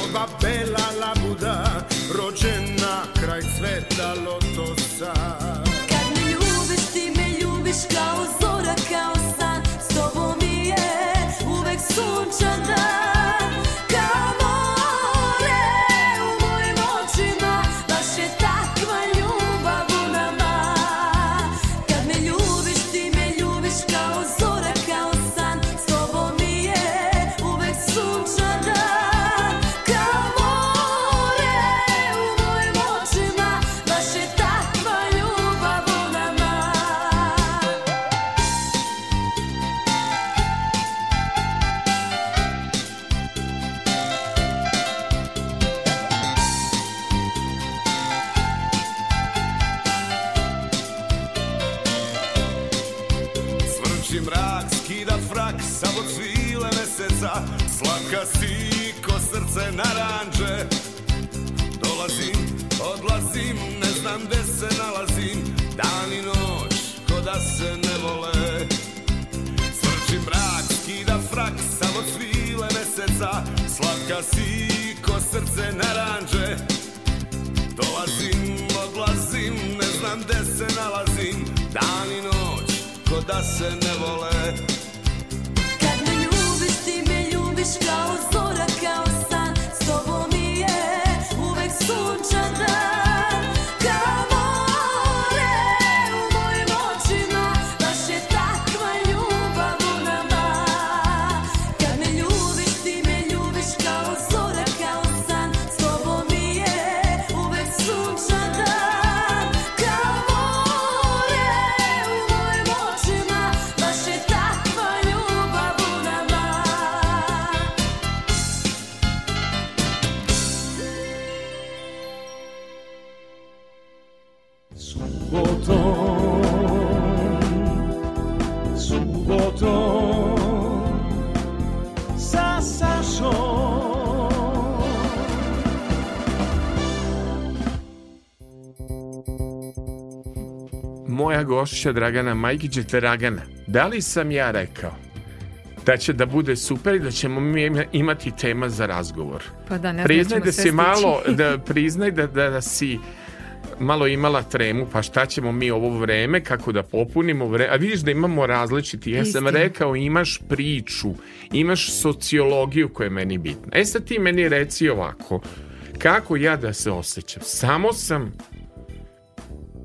Moja gošća Dragana Majkić Dragana. Da li sam ja rekao da će da bude super i da ćemo mi ima- imati tema za razgovor? Pa da, ne priznaj da si malo, da priznaj da, da, da si malo imala tremu, pa šta ćemo mi ovo vreme, kako da popunimo vreme, a vidiš da imamo različiti, ja sam rekao imaš priču, imaš sociologiju koja je meni bitna. E sad ti meni reci ovako, kako ja da se osjećam? Samo sam,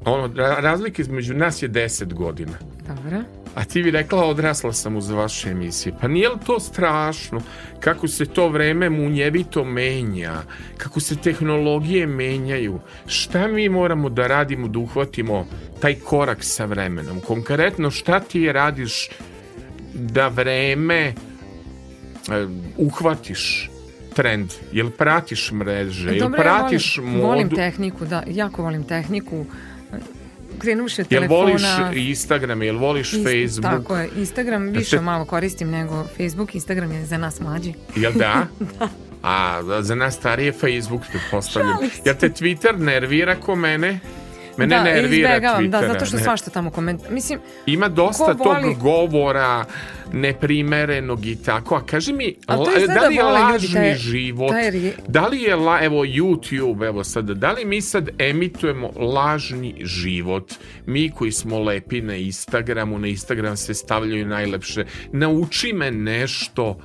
ono, ra- razlika između nas je 10 godina. Dobro. A ti bi rekla odrasla sam uz vaše emisije. Pa nije li to strašno? Kako se to vreme munjevito menja? Kako se tehnologije menjaju? Šta mi moramo da radimo da uhvatimo taj korak sa vremenom? Konkretno šta ti radiš da vreme e, uhvatiš trend? Jel pratiš mreže? Jel Dobro, ja pratiš volim, modu? volim tehniku, da, jako volim tehniku. Krenuši od Jel telefona. voliš Instagram? Jel voliš Ist- Facebook? Tako je, Instagram više te- malo koristim nego Facebook, Instagram je za nas mlađi. Jel da? A za nas starije Facebook pretpostavljam. Jel te Twitter nervira ko mene? Mene da, nervira Twittera. da, zato što ne. svašta tamo koment... Mislim, Ima dosta tog govora neprimerenog i tako. A kaži mi, A izgleda da li je lažni taj- život? taj Da li je, la, evo YouTube, evo sad, da li mi sad emitujemo lažni život? Mi koji smo lepi na Instagramu, na Instagram se stavljaju najlepše. Nauči me nešto,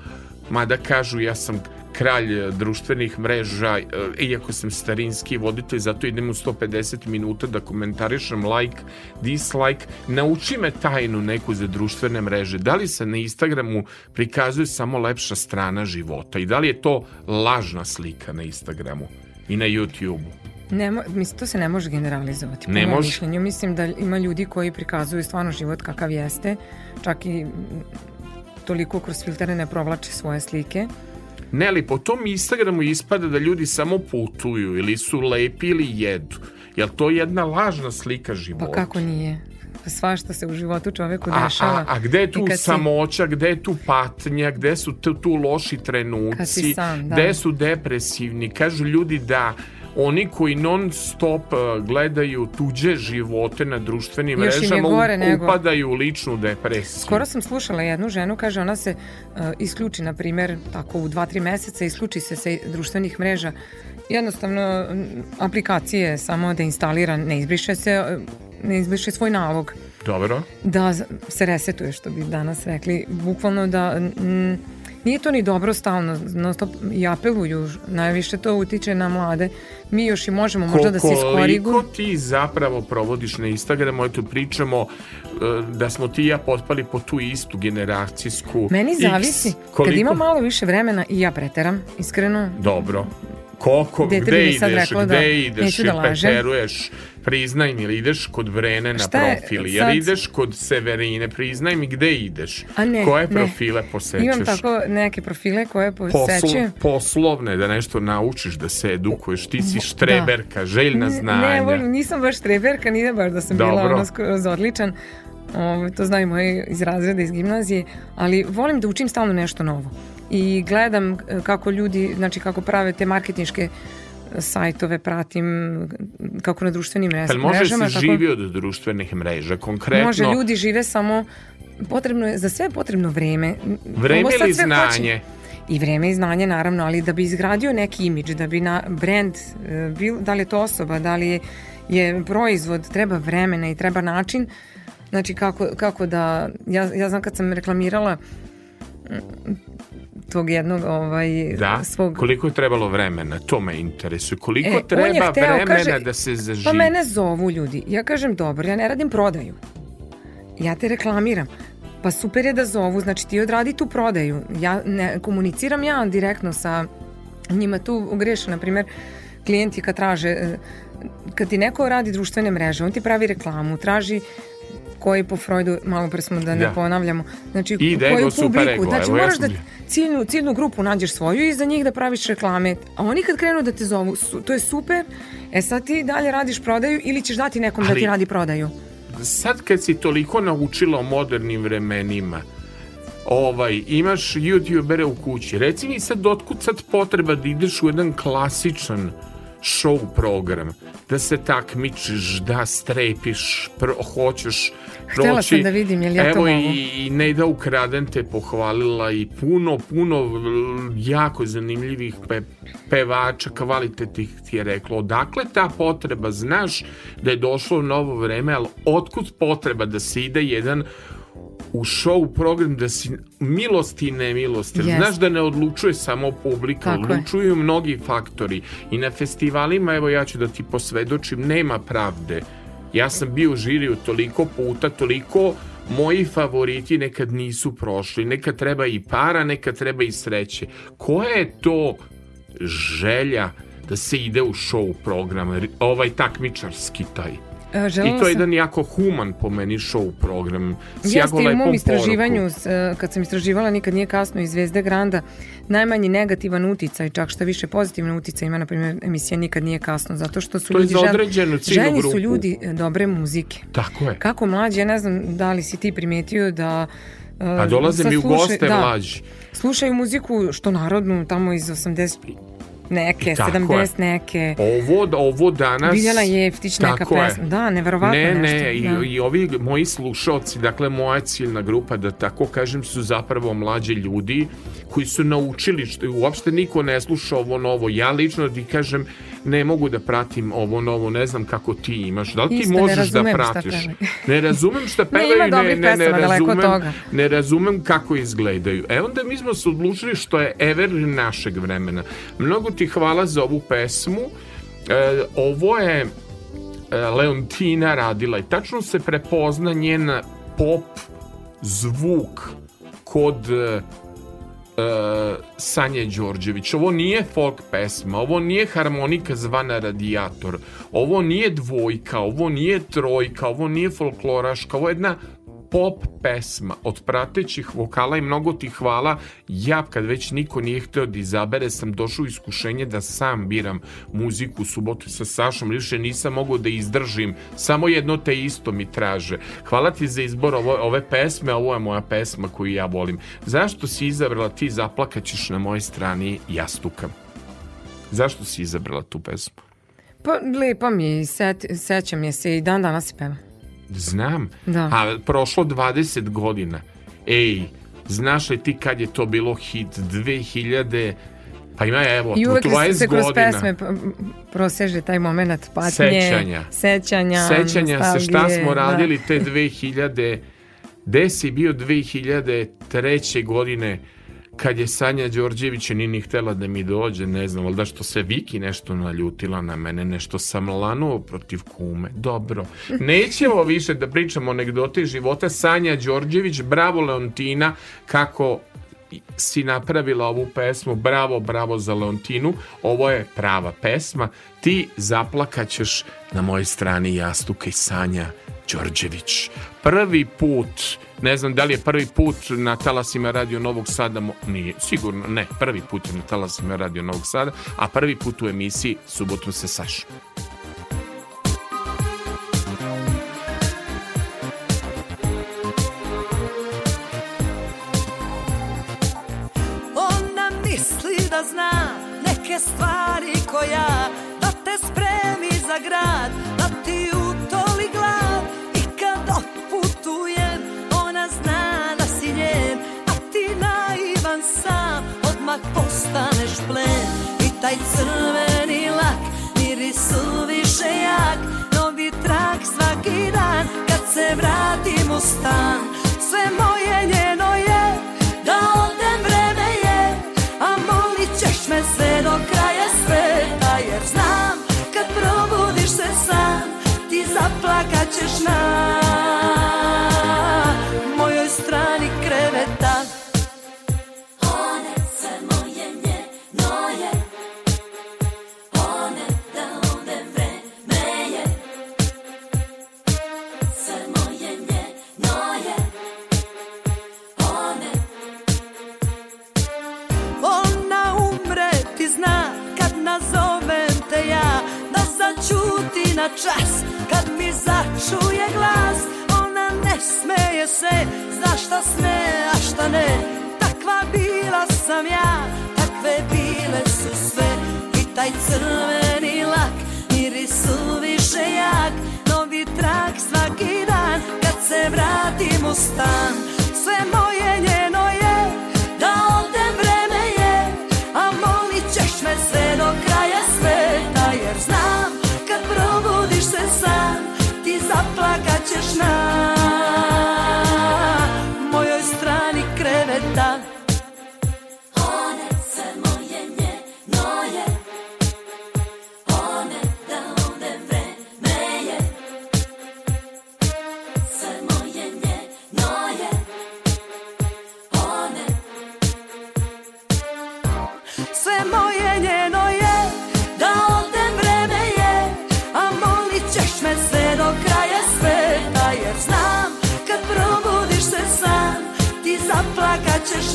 mada kažu ja sam kralj eh, društvenih mreža, eh, iako sam starinski voditelj, zato idem u 150 minuta da komentarišem like, dislike. Nauči me tajnu neku za društvene mreže. Da li se na Instagramu prikazuje samo lepša strana života i da li je to lažna slika na Instagramu i na YouTubeu? ne, mislim, to se ne može generalizovati. po Ne može? mišljenju. Mislim da ima ljudi koji prikazuju stvarno život kakav jeste, čak i toliko kroz filtere ne provlače svoje slike. Ne, ali po tom Instagramu ispada da ljudi samo putuju ili su lepi ili jedu. Jel to jedna lažna slika života? Pa kako nije? svašta se u životu čoveku A, dešava. a, a gde je tu kad si- samoća, gde je tu patnja, gde su tu, tu loši trenuci, sam, da. gde su depresivni. Kažu ljudi da oni koji non stop uh, gledaju tuđe živote na društvenim Još mrežama gore nego- upadaju u ličnu depresiju. Skoro sam slušala jednu ženu, kaže ona se uh, isključi, na primjer, tako u dva, tri meseca, isključi se sa društvenih mreža. Jednostavno, m, aplikacije samo da instalira, ne izbriše se, uh, ne izbriše svoj nalog. Dobro. Da se resetuje, što bi danas rekli. Bukvalno da... mm, nije to ni dobro stalno, non stop i apeluju, najviše to utiče na mlade. Mi još i možemo možda da se Koliko iskoriguju. ti zapravo provodiš na Instagramu, eto pričamo uh, da smo ti i ja potpali po tu istu generacijsku Meni X. zavisi. Kad Koliko- ima malo više vremena i ja preteram, iskreno, Dobro. Koliko, Dete gde ideš, reklo gde da ideš, da peteruješ, priznaj mi, ili ideš kod Vrene na Šta je profil, jer sad? ideš kod Severine, priznaj mi gde ideš, A ne, koje ne. profile posećeš. Imam tako neke profile koje posećujem. poslovne, da nešto naučiš, da se edukuješ, ti si štreberka, željna Ne, znanja. Ne, volim, nisam baš treberka, nije baš da sam bila Dobro. ono skroz odličan. Ovo, to znaju moji iz razreda, iz gimnazije, ali volim da učim stalno nešto novo. I gledam e, kako ljudi, znači kako prave te marketinške e, sajtove, pratim kako na društvenim mrež- Jel može mrežama. se tako- živi od društvenih mreža? Konkretno, Može, ljudi žive samo potrebno je, za sve je potrebno vreme. vreme ili hoće- znanje? I vreme i znanje naravno, ali da bi izgradio neki imidž, da bi na brand, e, bil, da li je to osoba, da li je, je proizvod, treba vremena i treba način, znači kako, kako da, ja, ja znam kad sam reklamirala tog jednog ovaj, Da, svog koliko je trebalo vremena, to me interesuje. Koliko E, treba hteo, vremena kaže, da se zaživi? Pa mene zovu ljudi. Ja kažem, dobro, ja ne radim prodaju. Ja te reklamiram. Pa super je da zovu, znači ti odradi tu prodaju. Ja ne komuniciram ja direktno sa njima tu greše, na primjer, klijenti kad traže, e, kad ti neko radi društvene mreže, on ti pravi reklamu, traži koji po Freudu, malo pre smo da ne Da. ponavljamo, znači Ide koju ego, super publiku, ego, znači evo, ja moraš da ciljnu, ciljnu grupu nađeš svoju i za njih da praviš reklame, a oni kad krenu da te zovu, su, to je super, e sad ti dalje radiš prodaju ili ćeš dati nekom da Ali- ti radi prodaju. sad kad si toliko naučila o modernim vremenima, ovaj, imaš youtubere u kući, reci mi sad otkud sad potreba da ideš u jedan klasičan show program, da se takmičiš, da strepiš, hoćeš Htela proći. sam da vidim, jel ja to Evo mogu? i, i Nejda Ukraden te pohvalila i puno, puno l- jako zanimljivih pe, pevača, kvalitetnih ti je reklo. Odakle ta potreba? Znaš da je došlo novo vreme, ali otkud potreba da se ide jedan u show program da si milosti i nemilosti. Jest. Znaš da ne odlučuje samo publika, Tako je. odlučuju mnogi faktori. I na festivalima, evo ja ću da ti posvedočim, nema pravde. Ja sam bio u žiriju toliko puta, toliko moji favoriti nekad nisu prošli. Nekad treba i para, nekad treba i sreće. Koja je to želja da se ide u show program, ovaj takmičarski taj? E, I to je sam- jedan jako human po meni show program. S Jeste u lepom mom istraživanju, s, e, kad sam istraživala Nikad nije kasno iz Zvezde Granda, najmanji negativan uticaj, čak šta više pozitivna uticaj ima, na primjer, emisija Nikad nije kasno, zato što su To je ljudi žel- željni su ljudi e, dobre muzike. Tako je. Kako mlađi, ja ne znam da li si ti primetio da Pa dolaze mi u goste da, mlađi. Slušaju muziku što narodnu, tamo iz 80 neke, tako 70 je. neke. Ovo, ovo danas... Biljana Jeftić, neka Tako je. pesma. Da, neverovatno ne, nešto. Ne, i, da. i ovi moji slušalci, dakle moja ciljna grupa, da tako kažem, su zapravo mlađi ljudi koji su naučili, što uopšte niko ne sluša ovo novo. Ja lično ti kažem, ne mogu da pratim ovo novo, ne znam kako ti imaš. Da li ti Isto, ne možeš da pratiš? Ne razumem šta Ne, pevaju, ne, ne, ne, od razumem, toga. ne razumem kako izgledaju. E onda mi smo se odlučili što je evergreen našeg vremena. Mnogo ti hvala za ovu pesmu. E, ovo je e, Leontina radila i tačno se prepozna njen pop zvuk kod e, e, Sanje Đorđević. Ovo nije folk pesma, ovo nije harmonika zvana radijator, ovo nije dvojka, ovo nije trojka, ovo nije folkloraška, ovo je jedna pop pesma od pratećih vokala i mnogo ti hvala. Ja kad već niko nije hteo da izabere sam došao u iskušenje da sam biram muziku u subotu sa Sašom. Više nisam mogao da izdržim. Samo jedno te isto mi traže. Hvala ti za izbor ovo, ove pesme. Ovo je moja pesma koju ja volim. Zašto si izabrala ti zaplakaćeš na mojoj strani jastuka? Zašto si izabrala tu pesmu? Pa lepa mi set, sećam je se i dan danas se peva. Znam. Da. A prošlo 20 godina. Ej, znaš li ti kad je to bilo hit? 2000... Pa ima evo, I uvek 20 se kroz godina. pesme proseže taj moment patnje, Sećanja. sećanja, Sećanja se šta smo da. radili te 2000... Gde si bio 2003. godine kad je Sanja Đorđević ni ni htela da mi dođe, ne znam, valjda što se Viki nešto naljutila na mene, nešto sam lanuo protiv kume. Dobro. Nećemo više da pričamo anegdote života. Sanja Đorđević, bravo Leontina, kako si napravila ovu pesmu, bravo, bravo za Leontinu, ovo je prava pesma, ti zaplakaćeš na mojoj strani jastuka i Sanja Đorđević. Prvi put, ne znam da li je prvi put na talasima Radio Novog Sada, nije, sigurno ne, prvi put je na talasima Radio Novog Sada, a prvi put u emisiji Subotom se Saša. Ona misli da zna neke stvari koja Da te spremi za grad, plen I taj crveni lak, miris suviše jak Novi trak svaki dan, kad se vratim u stan Sve moje njeno je, da odem vreme je. A molit ćeš me sve do kraja sveta Jer znam kad probudiš se sam Ti zaplakat ćeš čas. Kad mi začuje glas Ona ne smeje se, zna šta sme, a šta ne? Takva bila sam ja, takve bile su sve. I taj crveni lak, miris suviše jak. Novi trak svaki dan, kad se vratim u stan. Sve moje njeno je, zaplakat ćeš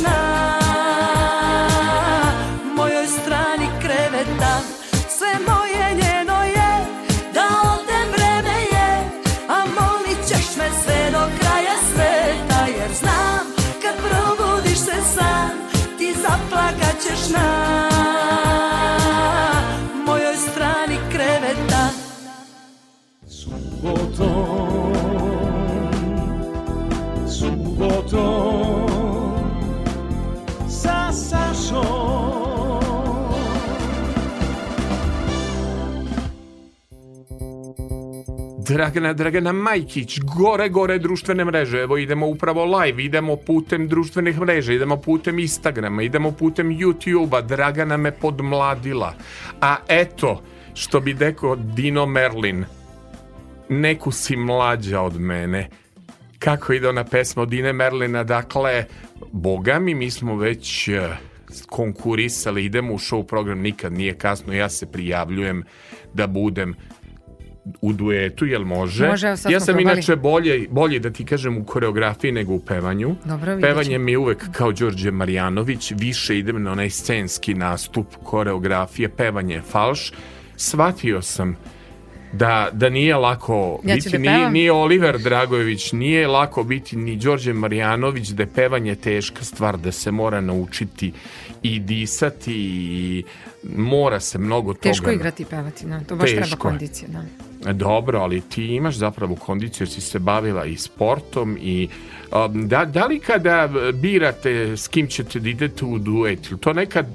na Dragana, Dragana Majkić, gore, gore društvene mreže. Evo idemo upravo live, idemo putem društvenih mreža, idemo putem Instagrama, idemo putem YouTubea. Dragana me podmladila. A eto, što bi deko Dino Merlin, neku si mlađa od mene. Kako ide ona pesma od Dine Merlina? Dakle, boga mi, mi smo već eh, konkurisali, idemo u show program, nikad nije kasno, ja se prijavljujem da budem u duetu, jel može? Može, ja sam probali. inače bolje, bolje da ti kažem u koreografiji nego u pevanju. Dobro, Pevanje mi je uvek kao Đorđe Marjanović, više idem na onaj scenski nastup, koreografije, pevanje je falš. Shvatio sam da, da nije lako Ja biti, da nije, nije Oliver Dragojević, nije lako biti ni Đorđe Marjanović, da je pevanje teška stvar, da se mora naučiti i disati i mora se mnogo toga. Teško igrati i pevati, da. To baš treba Teško je. kondicija, da. Dobro, ali ti imaš zapravo kondiciju jer si se bavila i sportom i um, da, da li kada birate s kim ćete da idete u duet, to nekad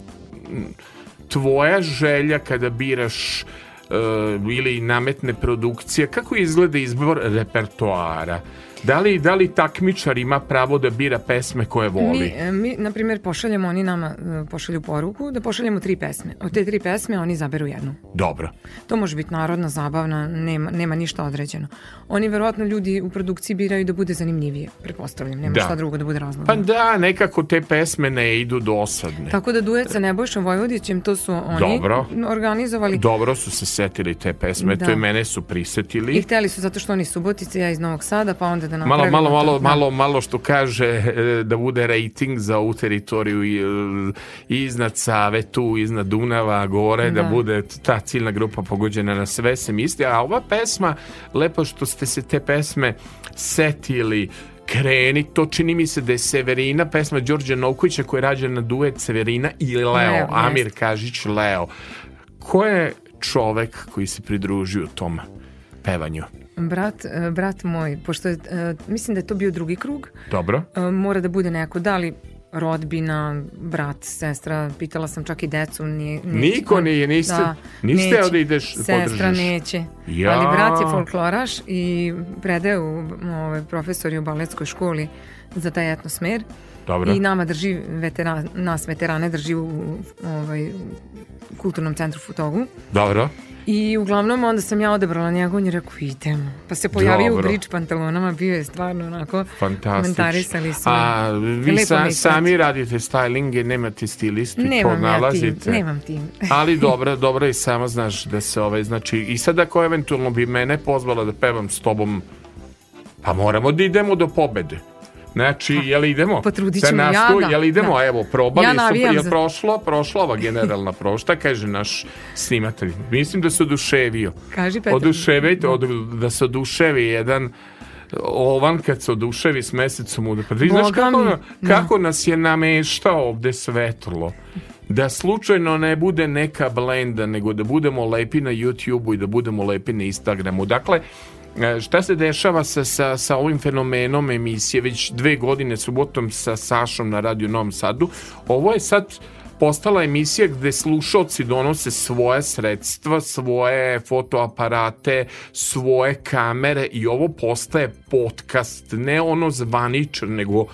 tvoja želja kada biraš uh, ili nametne produkcije, kako izgleda izbor repertoara? Da li, da li takmičar ima pravo da bira pesme koje voli? Mi, e, mi, na primjer, pošaljemo, oni nama e, pošalju poruku da pošaljemo tri pesme. Od te tri pesme oni zaberu jednu. Dobro. To može biti narodna, zabavna, nema, nema ništa određeno. Oni verovatno ljudi u produkciji biraju da bude zanimljivije, pretpostavljam. Nema Da. šta drugo da bude razlog. Pa da, nekako te pesme ne idu dosadne. Tako da duet sa Nebojšom Vojvodićem, to su oni Dobro. organizovali. Dobro su se setili te pesme, Da. to i mene su prisetili. I hteli su zato što oni Subotice, ja iz Novog Sada, pa onda da Malo, napravimo malo, malo, to. Da. malo, malo što kaže e, da bude rating za ovu teritoriju i, e, iznad Save, tu iznad Dunava, gore, da, Da. bude ta ciljna grupa pogođena na sve se misli. A ova pesma, lepo što ste se te pesme setili, kreni, to čini mi se da je Severina, pesma Đorđe Novkovića koja je rađena na duet Severina i Leo, Leo, Amir jeste. Kažić Leo. Ko je čovek koji se pridružio tom pevanju? Brat, e, brat moj, pošto je, e, mislim da je to bio drugi krug, Dobro? e, mora da bude neko, da li rodbina, brat, sestra, pitala sam čak i decu, nije. Niko nije, niste- niste neće. ovde ideš, Sestra podržiš. neće, Ja. ali brat je folkloraš i predaje u ovaj, profesori u baletskoj školi za taj etnosmer Dobro. i nama drži veteran, nas veterane drži u, ovaj, kulturnom centru Futogu Dobro. i uglavnom onda sam ja odebrala njega, on je rekao idemo. Pa se pojavio Dobro. u bridge pantalonama, bio je stvarno onako komentarisali su. A vi sa, sami radite stylinge, nemate stilistu Nemam ja nalazite. tim, nemam tim. Ali dobro, dobro i sama znaš da se ovaj, znači, i sad ako eventualno bi mene pozvala da pevam s tobom, pa moramo da idemo do pobede. Znači, jel idemo? Potrudit Da ćemo, nastu- da, Jel idemo? da. Evo, probali Ja su, jel za- prošlo? Prošla ova generalna proba. Šta kaže naš snimatelj? Mislim da se oduševio. Kaži, Petar. Oduševite, od, da se oduševi jedan ovan kad se oduševi s mesecom u Pa ti znaš kako, mi, da. kako nas je nameštao ovde svetlo? Da slučajno ne bude neka blenda, nego da budemo lepi na YouTube-u i da budemo lepi na Instagramu. Dakle, šta se dešava sa, sa, sa ovim fenomenom emisije već dve godine subotom sa Sašom na Radio Novom Sadu? Ovo je sad postala emisija gde slušalci donose svoje sredstva, svoje fotoaparate, svoje kamere i ovo postaje podcast, ne ono zvaničan, nego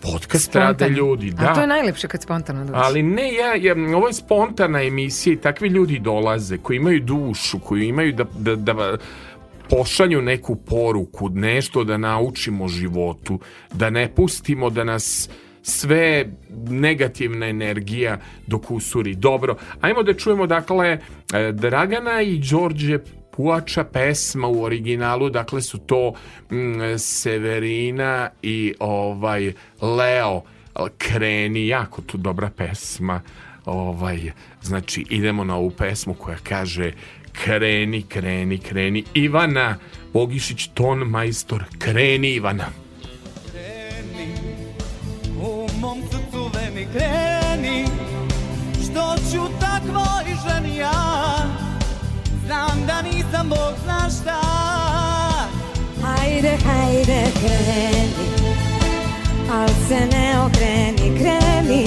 podcast rade ljudi. Da. A to je najlepše kad spontano dođe. Ali ne, ja, ja, ovo je spontana emisija i takvi ljudi dolaze koji imaju dušu, koji imaju da, da, da pošalju neku poruku, nešto da naučimo životu, da ne pustimo da nas sve negativna energija dokusuri. Dobro, ajmo da čujemo dakle e, Dragana i Đorđe Puača pesma u originalu, dakle su to mm, Severina i ovaj Leo kreni, jako tu dobra pesma. Ovaj, znači, idemo na ovu pesmu koja kaže kreni, kreni, kreni. Ivana Bogišić, ton majstor, kreni Ivana. U mom srcu veni kreni. Što ću takvoj ženi ja? Znam da nisam Bog zna šta. Hajde, hajde, kreni Al se ne okreni, kreni.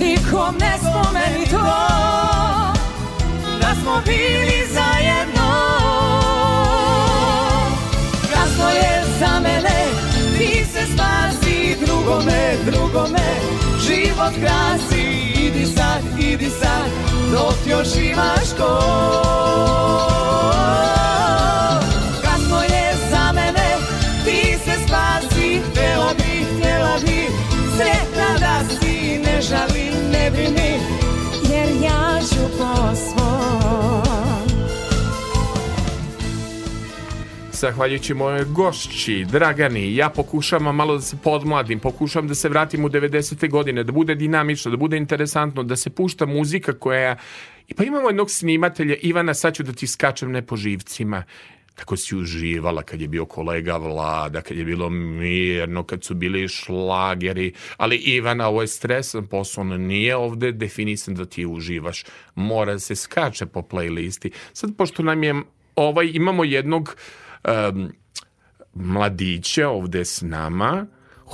Nikom ne spomeni to smo bili zajedno. Kasno je za mene Ti se spasi drugome, drugome. Život krasi Idi sad, idi sad Dok još imaš ko. Kasno je za mene Ti se spasi Htjela bi, htjela bi. Sretna da si Ne žali, ne brini Jer ja ću po zahvaljujući mojoj gošći, Dragani, ja pokušavam malo da se podmladim, pokušavam da se vratim u 90. godine, da bude dinamično, da bude interesantno, da se pušta muzika koja... I pa imamo jednog snimatelja, Ivana, sad ću da ti skačem ne po živcima. Tako si uživala kad je bio kolega Vlada, kad je bilo mirno, kad su bili šlageri. Ali Ivana, ovo je stresan posao, on nije ovde definisan da ti uživaš. Mora da se skače po playlisti. Sad, pošto nam je ovaj, imamo jednog um, mladića ovde s nama,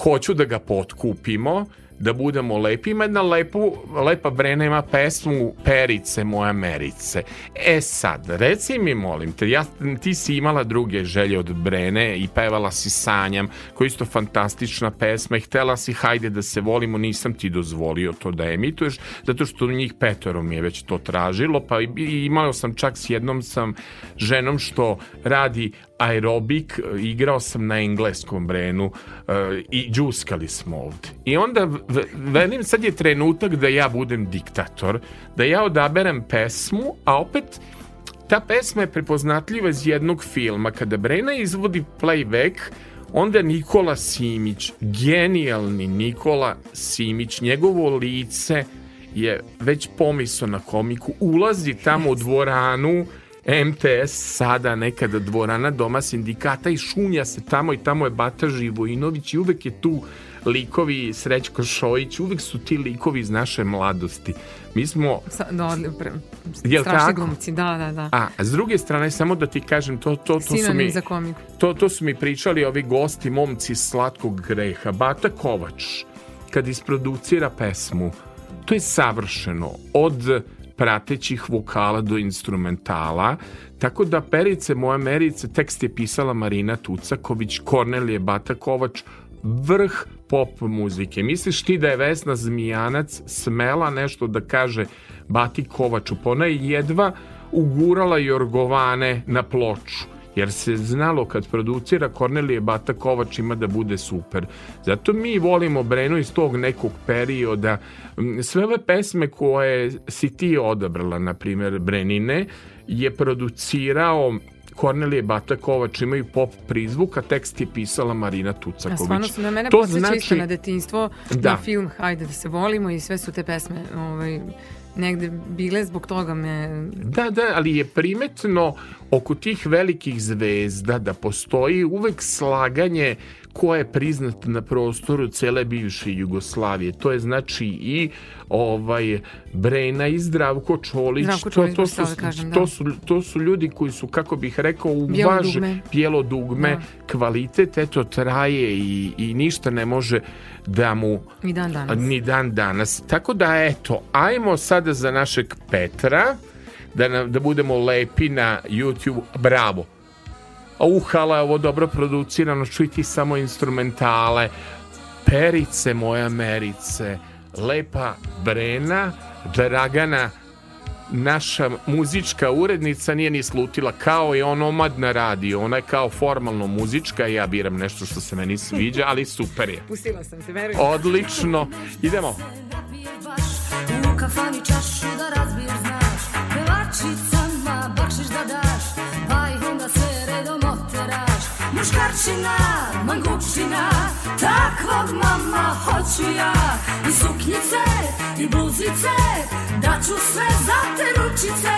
hoću da ga potkupimo, da budemo lepi. Ima jedna lepu, lepa Brena ima pesmu Perice moja Merice. E sad, reci mi molim te, ja, ti si imala druge želje od Brene i pevala si Sanjam, koja je isto fantastična pesma i htela si hajde da se volimo, nisam ti dozvolio to da emituješ, zato što njih petoro mi je već to tražilo, pa i imao sam čak s jednom sam ženom što radi aerobik, igrao sam na engleskom brenu uh, i džuskali smo ovde. I onda velim, sad je trenutak da ja budem diktator, da ja odaberem pesmu, a opet ta pesma je prepoznatljiva iz jednog filma. Kada Brena izvodi playback, onda Nikola Simić, genijalni Nikola Simić, njegovo lice je već pomiso na komiku, ulazi tamo u dvoranu, MTS sada nekada dvorana doma sindikata i šunja se tamo i tamo je Bata Živojinović i uvek je tu likovi Srećko Šojić, uvek su ti likovi iz naše mladosti. Mi smo... Sa, da, odli, pre, Jel strašni tako? glumci, da, da, da. A, a s druge strane, samo da ti kažem, to, to, to su mi... za komiku. To, to su mi pričali ovi gosti, momci slatkog greha. Bata Kovač, kad isproducira pesmu, to je savršeno. Od pratećih vokala do instrumentala, tako da Perice moja Merice, tekst je pisala Marina Tucaković, Kornelije Bata Kovač, vrh pop muzike. Misliš ti da je Vesna Zmijanac smela nešto da kaže Bati Kovaču? Pa ona je jedva ugurala Jorgovane na ploču jer se znalo kad producira Kornelije Bata Kovač ima da bude super. Zato mi volimo Brenu iz tog nekog perioda. Sve ove pesme koje si ti odabrala, na primjer Brenine, je producirao Kornelije Bata Kovač imaju pop prizvuk, a tekst je pisala Marina A Tucaković. stvarno su na mene To podsjeća isto znači- na detinjstvo, Da. na film Hajde da se volimo i sve su te pesme ovaj, negde bile, zbog toga me... Da, da, ali je primetno oko tih velikih zvezda da postoji uvek slaganje ko je priznat na prostoru cele bivše Jugoslavije. To je znači i ovaj Brena i Zdravko Čolić. Zdravko to, Čolić, to, baš su, to da kažem, da. to, su, to su ljudi koji su, kako bih rekao, uvaže bijelo dugme, Da. kvalitet, eto, traje i, i ništa ne može da mu I dan danas. ni dan danas. Tako da eto, ajmo sada za našeg Petra da, nam, da budemo lepi na YouTube. Bravo. A uhala je ovo dobro producirano, čuj samo instrumentale. Perice moja Merice, lepa Brena, Dragana, naša muzička urednica nije ni slutila kao i on omad na radio. Ona je kao formalno muzička, ja biram nešto što se meni sviđa, ali super je. Pustila sam te, verujem. Odlično. Idemo. U kafani čašu da Muškarčina, mangupčina Takvog mama hoću ja. I suknjice, i bluzice Daću sve za te ručice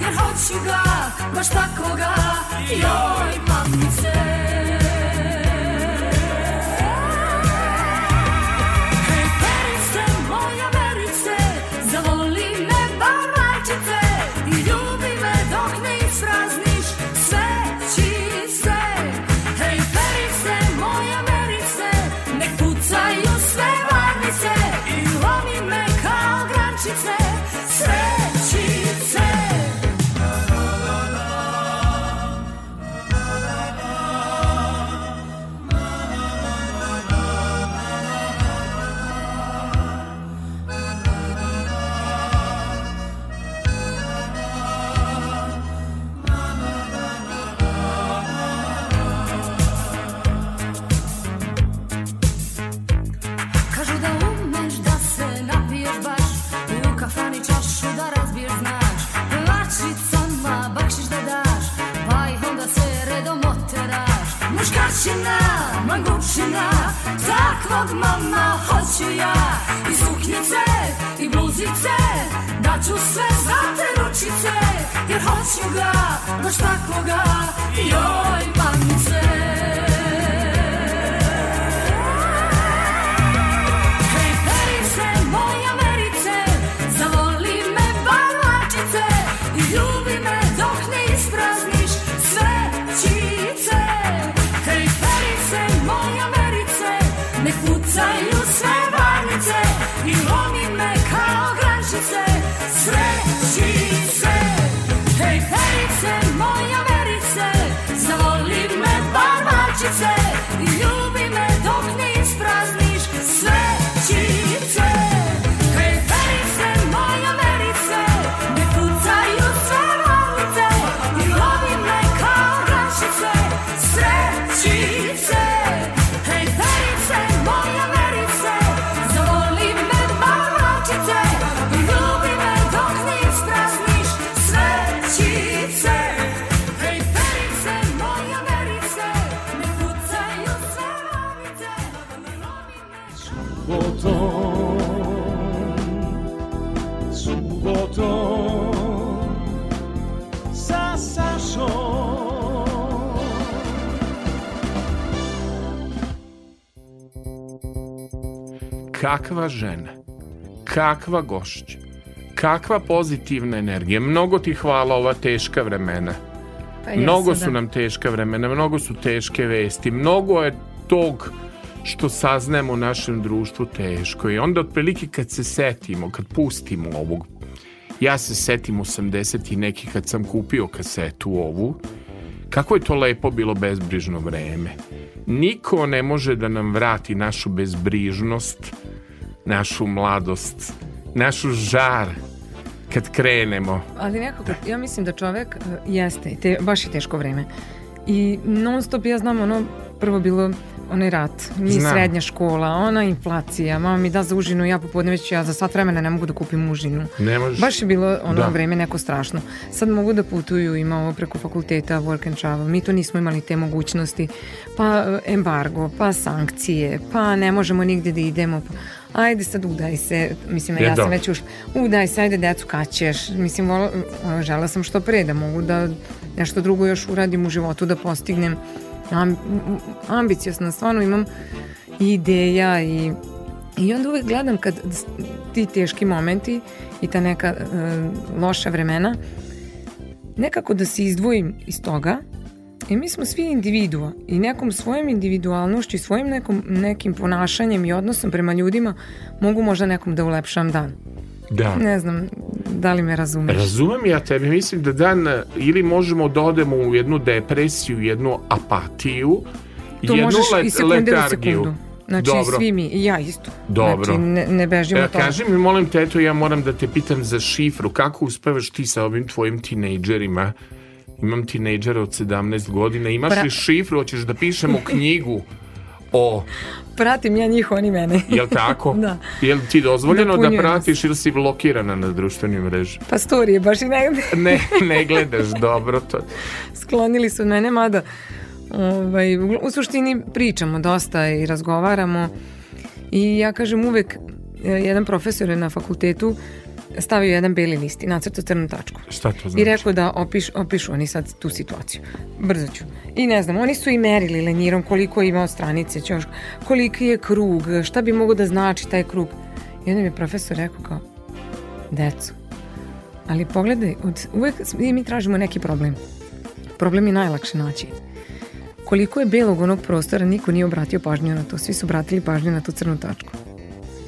Jer hoću ga, baš takoga Joj, mamice Mogućina, mogućina Takvog mama hoću ja. I suknjice, i bluzice Daću sve za te ručice Jer hoću ga, baš takvoga Joj, mamice. Ne Sašom. Kakva žena, kakva gošća, kakva pozitivna energija. Mnogo ti hvala ova teška vremena. Pa mnogo da. su nam teška vremena, mnogo su teške vesti, mnogo je tog što saznajemo u našem društvu teško. I onda otprilike kad se setimo, kad pustimo ovog ja se setim 80 i neki kad sam kupio kasetu ovu kako je to lepo bilo bezbrižno vreme. Niko ne može da nam vrati našu bezbrižnost našu mladost našu žar kad krenemo. Ali nekako, ja mislim da čovek e, jeste, te, baš je teško vreme. I non stop, ja znam, ono, prvo bilo onaj rat, mi Znam. srednja škola, ona inflacija, mama mi da za užinu, ja popodne već ja za sat vremena ne mogu da kupim užinu. Ne možeš. Baš je bilo ono Da. vreme neko strašno. Sad mogu da putuju, ima ovo preko fakulteta, work and travel. Mi to nismo imali te mogućnosti. Pa e, embargo, pa sankcije, pa ne možemo nigde da idemo. Pa, ajde sad udaj se, mislim, Je, ja sam da. već ušla, udaj se, ajde decu kad ćeš. Mislim, vola, ono, žela sam što pre da mogu da nešto drugo još uradim u životu, da postignem ambiciozna, stvarno imam i ideja i I onda uvek gledam kad ti teški momenti i ta neka e, loša vremena, nekako da se izdvojim iz toga i mi smo svi individua i nekom svojom individualnošću i svojim nekom, nekim ponašanjem i odnosom prema ljudima mogu možda nekom da ulepšam dan. Da Ne znam da li me razumeš. Razumem ja tebe, mislim da dan ili možemo da odemo u jednu depresiju, jednu apatiju, to jednu možeš let- i sekunde u letargiju. sekundu. Znači Dobro. svi mi, i ja isto. Dobro. Znači ne, ne bežimo E, kaži mi, molim te, eto ja moram da te pitam za šifru. Kako uspevaš ti sa ovim tvojim tinejdžerima? Imam tinejdžera od 17 godina. Imaš Pra- li šifru? Hoćeš da pišemo knjigu o... Pratim ja njih, oni mene. Jel tako? Da. Jel ti dozvoljeno da Dopunjuju pratiš ili si blokirana na društvenim mreži? Pa storije baš i negde Ne, ne gledaš dobro to. sklonili su mene, mada ovaj, u u suštini pričamo dosta i razgovaramo i ja kažem uvek, e, jedan profesor je na fakultetu stavio jedan beli list i nacrtao crnu tačku. Šta to znači? I rekao da opiš, opišu oni sad tu situaciju. Brzo ću. I ne znam, oni su i merili lenjirom koliko je imao stranice ćoška, koliki je krug, šta bi mogo da znači taj krug. I onda mi je profesor rekao kao, deco, ali pogledaj, od, uvek mi tražimo neki problem. Problem je najlakše naći. Koliko je belog onog prostora, niko nije obratio pažnju na to. Svi su obratili pažnju na tu crnu tačku.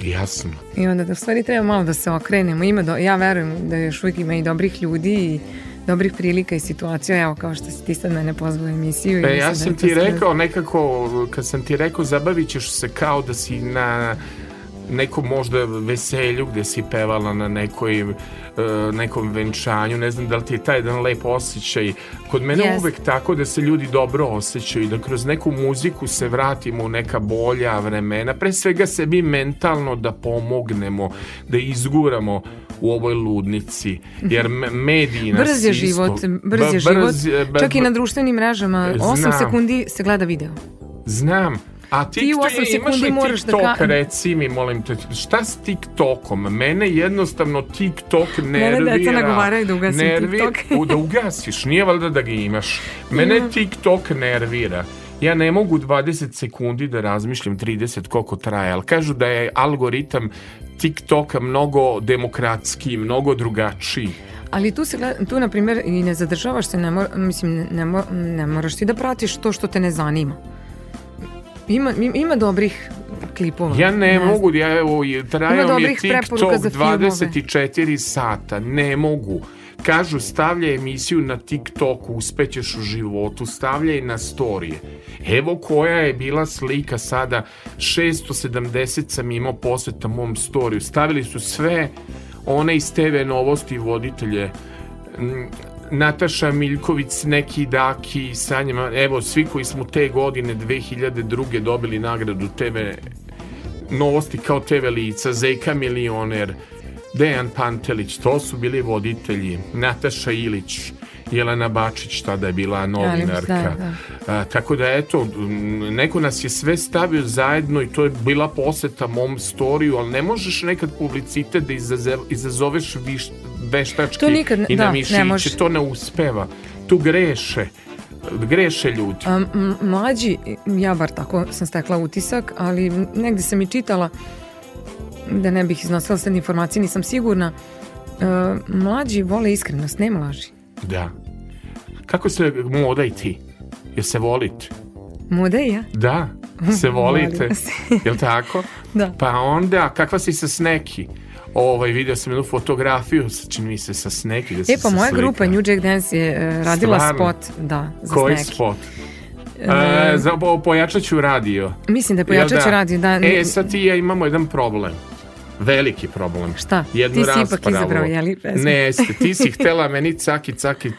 Jasno. I onda da u stvari treba malo da se okrenemo. Ima do, ja verujem da još uvijek ima i dobrih ljudi i dobrih prilika i situacija. Evo kao što si ti sad mene pozvao u emisiju. Pa ja da sam to ti rekao nekako, kad sam ti rekao zabavit ćeš se kao da si na nekom možda veselju gde si pevala na nekoj, e, nekom venčanju, ne znam da li ti je taj jedan lep osjećaj. Kod mene Jest. uvek tako da se ljudi dobro osjećaju, da kroz neku muziku se vratimo u neka bolja vremena, pre svega sebi mentalno da pomognemo, da izguramo u ovoj ludnici, jer me- mediji nas Brz je isto- život, brz je život. brz ba- Čak i na društvenim mrežama 8 Znam. sekundi se gleda video. Znam, A Ti u TikTok, osam imaš sekundi moraš da TikTok, ka- reci mi, molim te, šta s TikTokom? Mene jednostavno TikTok Mene nervira. deca nagovaraju da ugasim Nervi- TikTok. U, da ugasiš, nije valjda da ga imaš. Mene Imam. TikTok nervira. Ja ne mogu 20 sekundi da razmišljam 30 koliko traje, ali kažu da je algoritam TikToka mnogo demokratski, mnogo drugačiji. Ali tu se tu na primjer i ne zadržavaš se, ne, mor, mislim, ne, ne moraš ti da pratiš to što te ne zanima. Ima, im- ima dobrih klipova. Ja ne, znam. mogu, ja evo, trajao mi je TikTok preporuka za filmove. 24 sata, ne mogu. Kažu, stavljaj emisiju na TikToku, uspećeš u životu, stavljaj na storije. Evo koja je bila slika sada, 670 sam imao poseta mom storiju. Stavili su sve one iz TV novosti voditelje, Nataša Miljković, neki Daki, Sanja, evo svi koji smo te godine 2002. dobili nagradu TV novosti kao TV lica, Zeka Milioner, Dejan Pantelić, to su bili voditelji, Nataša Ilić, Jelena Bačić tada je bila novinarka. da, A, tako da eto, neko nas je sve stavio zajedno i to je bila poseta mom storiju, ali ne možeš nekad publicitet da izazoveš viš, veštački To nikad ne- i da, na ne mišiće, može. to ne uspeva. Tu greše, greše ljudi. A, mlađi, ja bar tako sam stekla utisak, ali negdje sam i čitala, da ne bih iznosila sad informacije, nisam sigurna, e, mlađi vole iskrenost, nema laži. Da. Kako se moda i ti? Jel se volite? Moda i ja? Da, se volite. Jel tako? Da. Pa onda, kakva si sa Sneki? Ovaj, vidio sam jednu fotografiju, sa- čini mi se sa Sneki. Da E pa moja slika. grupa New Jack Dance je e, radila Stvarno? spot, da, za Koji Sneki. spot? E, E, za po- pojačat ću radio. Mislim da je pojačat će radio, da. E, sad ti ja imamo jedan problem. Veliki problem. Šta? Jednu Ti si ipak izabrao, je li, pesmu? Ne, jeste, ti si htela meni caki, caki,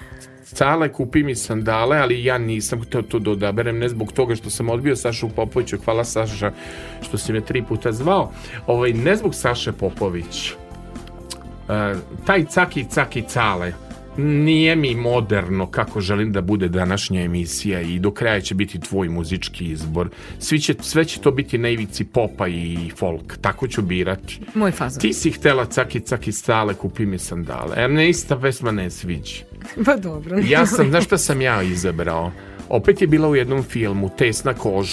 cale, kupi mi sandale, ali ja nisam hteo to da odaberem, ne zbog toga što sam odbio Sašu Popoviću, hvala Saša što si me tri puta zvao, ovaj, ne zbog Saše Popović. E, taj caki, caki, cale, nije mi moderno kako želim da bude današnja emisija i do kraja će biti tvoj muzički izbor. Svi će, sve će to biti na ivici popa i folk, tako ću birati. Moj fazon. Ti si htela caki caki stale, kupi mi sandale. A ne ista pesma ne sviđa. Pa dobro. Ja sam, znaš šta sam ja izabrao? Opet je bila u jednom filmu, Tesna kož.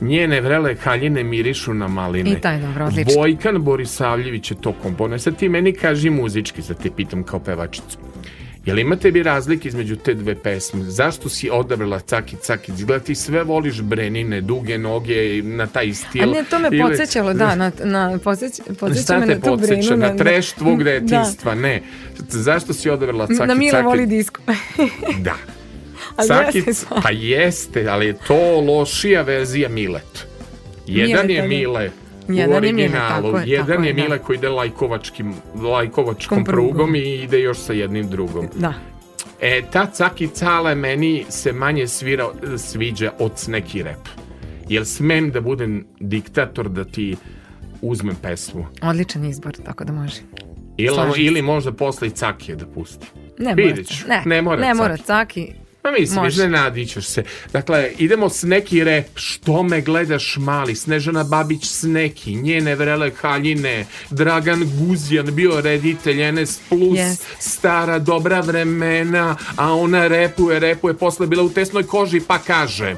Njene vrele haljine mirišu na maline. I taj, dobro, odlično. Vojkan Borisavljević je to komponuje. Sad ti meni kaži muzički, sad te pitam kao pevačicu. Jel imate bi razlike između te dve pesme? Zašto si odabrala caki caki? Izgleda ti sve voliš brenine, duge noge, na taj stil. A ne, to me Ili- podsjećalo, da, na, na podsjeć, podsjeća me na tu brenu. podsjeća? Na treš tvog Da. detinstva? Ne. Zašto si odabrala caki Na Mila caki? voli disko. Da. Caki, pa jeste, ali je to lošija verzija Milet. Jedan Milet, je da. Mile u Jedan je originalu, tako je, jedan tako je da. Mile koji ide lajkovačkim, lajkovačkom Kom prugom. prugom i ide još sa jednim drugom. Da. E, ta Caki Cale meni se manje svira, sviđa od neki rap. Jel smem da budem diktator da ti uzmem pesmu? Odličan izbor, tako da može. Ili, ili možda posle i Cakije da pusti. Ne mora, ću. ne, ne mora ne Caki. mora caki. Pa mislim, iznenadit ćeš se. Dakle, idemo s neki rep. Što me gledaš mali? Snežana Babić s neki. Njene vrele haljine. Dragan Guzjan bio reditelj NS Plus. Yes. Stara dobra vremena. A ona repuje, repuje. Posle bila u tesnoj koži pa kaže.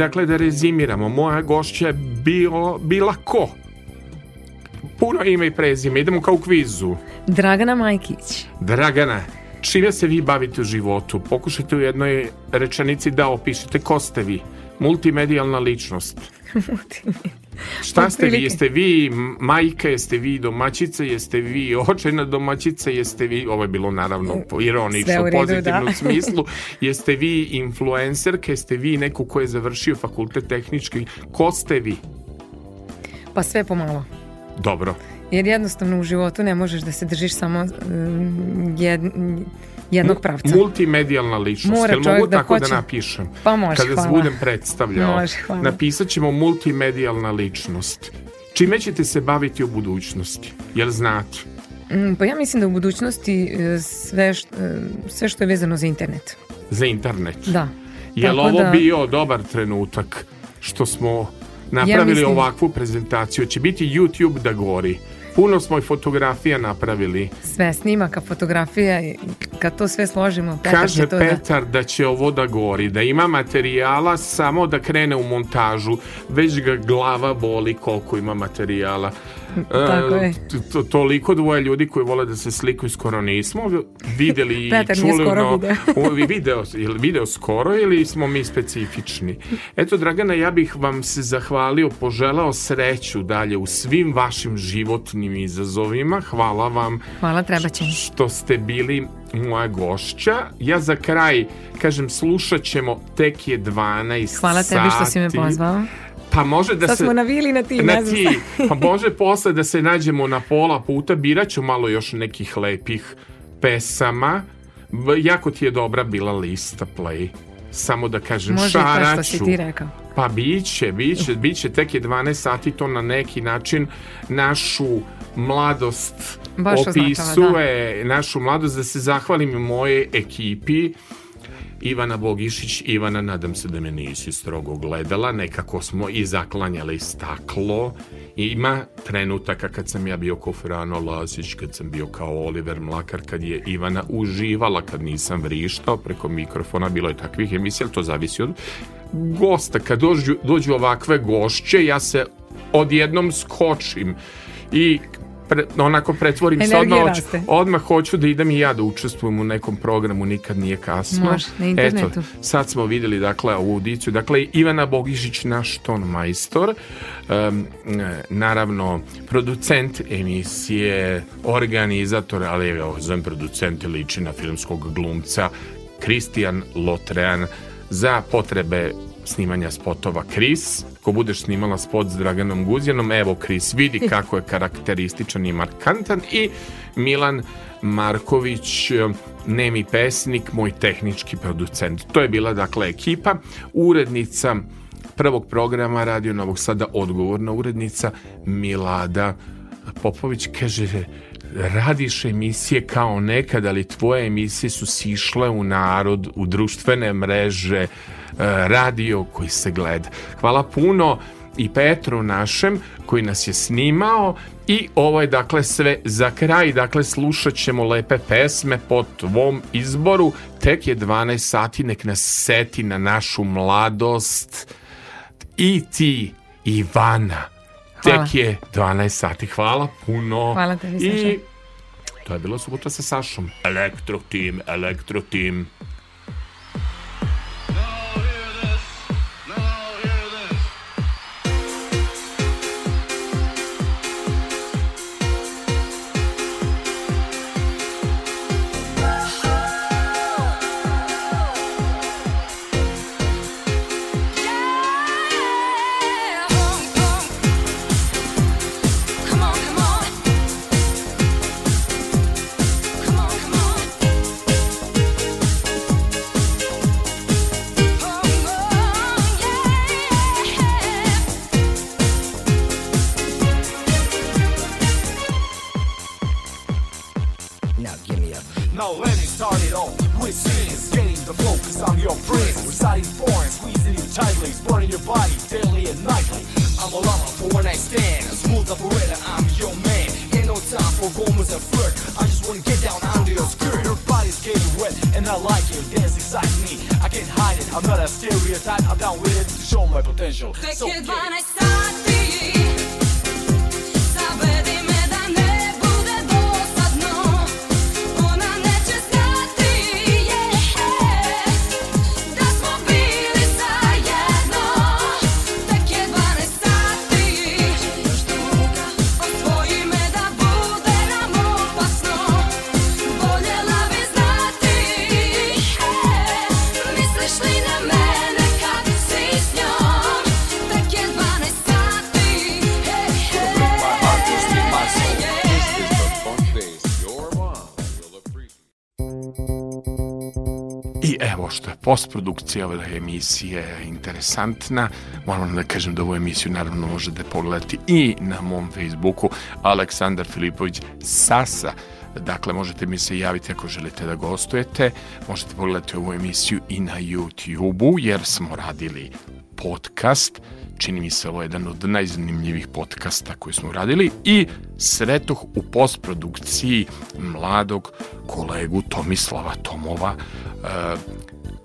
Dakle da rezimiramo, moja gošća je bio, bila ko? Puno ime i prezime, idemo kao u kvizu. Dragana Majkić. Dragana, čime se vi bavite u životu? Pokušajte u jednoj rečenici da opišete ko ste vi. Multimedijalna ličnost. Šta ste vi? Jeste vi majka, jeste vi domaćica, jeste vi očajna domaćica, jeste vi, ovo je bilo naravno ironično, u redu, pozitivnom da. smislu, jeste vi influencerka, jeste vi neko ko je završio fakultet tehnički, ko ste vi? Pa sve pomalo. Dobro. Jer jednostavno u životu ne možeš da se držiš samo um, jed, jednog pravca. Multimedijalna ličnost. Mora Jel mogu da tako da hoće. napišem? Pa može, Kada se hvala. budem predstavljao. Može, hvala. Napisat ćemo multimedijalna ličnost. Čime ćete se baviti u budućnosti? Jel znate? Mm, Pa ja mislim da u budućnosti e, sve, š- e, sve što je vezano za internet. Za internet. Da. Jel Tako ovo da- bio dobar trenutak što smo napravili mislim- ovakvu prezentaciju? Će biti YouTube da gori. Puno smo i fotografija napravili. Sve snimaka, fotografija kad to sve složimo, Petar Kaže će to da... Petar da će ovo da gori, da ima materijala samo da krene u montažu, već ga glava boli koliko ima materijala. Tako E, je. t- t- toliko dvoje ljudi koji vole da se slikaju skoro nismo videli i čuli. skoro no, video. video, ili video skoro ili smo mi specifični? Eto, Dragana, ja bih vam se zahvalio, poželao sreću dalje u svim vašim životnim izazovima. Hvala vam Hvala, treba će. što ste bili moja gošća. Ja za kraj kažem slušat ćemo tek je 12 Hvala tebi što si me sati. pozvao. Pa može da Sad se... smo na vili na ti, na ne znam ti. Pa može posle da se nađemo na pola puta, birat ću malo još nekih lepih pesama. Jako ti je dobra bila lista play. Samo da kažem, Može i to što šaraću. si ti rekao. Pa biće, biće, biće, tek je 12 sati, to na neki način našu mladost Baš označava, opisuje, našu mladost, da se zahvalim moje ekipi, Ivana Bogišić, Ivana, nadam se da me nisi strogo gledala, nekako smo i zaklanjali staklo. Ima trenutaka kad sam ja bio kao Frano Lasić, kad sam bio kao Oliver Mlakar, kad je Ivana uživala, kad nisam vrištao preko mikrofona, bilo je takvih emisija, to zavisi od gosta. Kad dođu, dođu ovakve gošće, ja se odjednom skočim i pre, onako pretvorim se odmah, hoću- odmah hoću da idem i ja da učestvujem u nekom programu, nikad nije kasno. Može, na internetu. Eto, sad smo vidjeli dakle ovu audiciju. Dakle, Ivana Bogišić, naš ton majstor, e, naravno producent emisije, organizator, ali evo, zovem producent liči na filmskog glumca, Kristijan Lotrean, za potrebe snimanja spotova Kris. Ko budeš snimala spot s Draganom Guzjanom, evo Kris vidi kako je karakterističan i markantan i Milan Marković, nemi pesnik, moj tehnički producent. To je bila dakle ekipa, urednica prvog programa Radio Novog Sada, odgovorna urednica Milada Popović kaže radiš emisije kao nekad, ali tvoje emisije su sišle u narod, u društvene mreže, radio koji se gleda. Hvala puno i Petru našem koji nas je snimao i ovo je dakle sve za kraj, dakle slušat ćemo lepe pesme po tvom izboru, tek je 12 sati, nek nas seti na našu mladost i ti Ivana Hvala. Tek je 12 sati. Hvala puno. Hvala tebi, Saša. I to je bilo subota sa Sašom. Elektro tim, elektro tim. Postprodukcija ove emisije interesantna. Moram da kažem da ovu emisiju naravno možete pogledati i na mom Facebooku Aleksandar Filipović Sasa. Dakle, možete mi se javiti ako želite da gostujete. Možete pogledati ovu emisiju i na YouTube-u jer smo radili podcast. Čini mi se ovo je jedan od najzanimljivih podcasta koji smo radili i sretoh u postprodukciji mladog kolegu Tomislava Tomova e,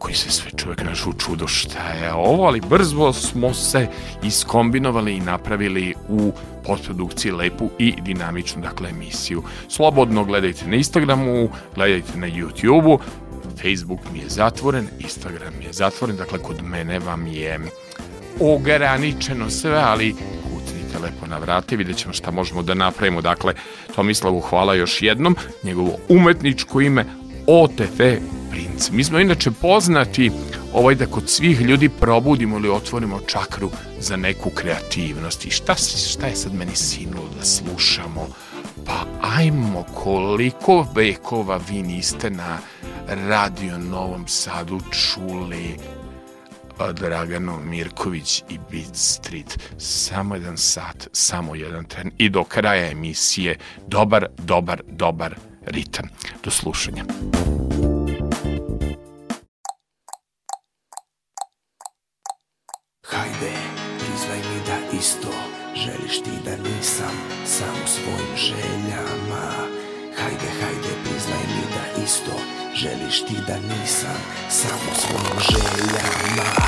koji se sve čovjek naš u čudo šta je ovo, ali brzo smo se iskombinovali i napravili u postprodukciji lepu i dinamičnu dakle, emisiju. Slobodno gledajte na Instagramu, gledajte na YouTubeu, Facebook mi je zatvoren, Instagram mi je zatvoren, dakle kod mene vam je ograničeno sve, ali kucnite lepo na vrate, vidjet ćemo šta možemo da napravimo. Dakle, Tomislavu hvala još jednom, njegovo umetničko ime OTF Princ. Mi smo inače poznati ovaj da kod svih ljudi probudimo ili otvorimo čakru za neku kreativnost. I šta, šta je sad meni sinulo da slušamo? Pa ajmo, koliko vekova vi niste na Radio Novom Sadu čuli Dragano Mirković i Beat Street. Samo jedan sat, samo jedan tren i do kraja emisije dobar, dobar, dobar ritam. Do slušanja. Hajde, priznaj mi da isto želiš ti da nisam sam u svojim željama. Hajde, hajde, priznaj mi da isto želiš ti da nisam sam u svojim željama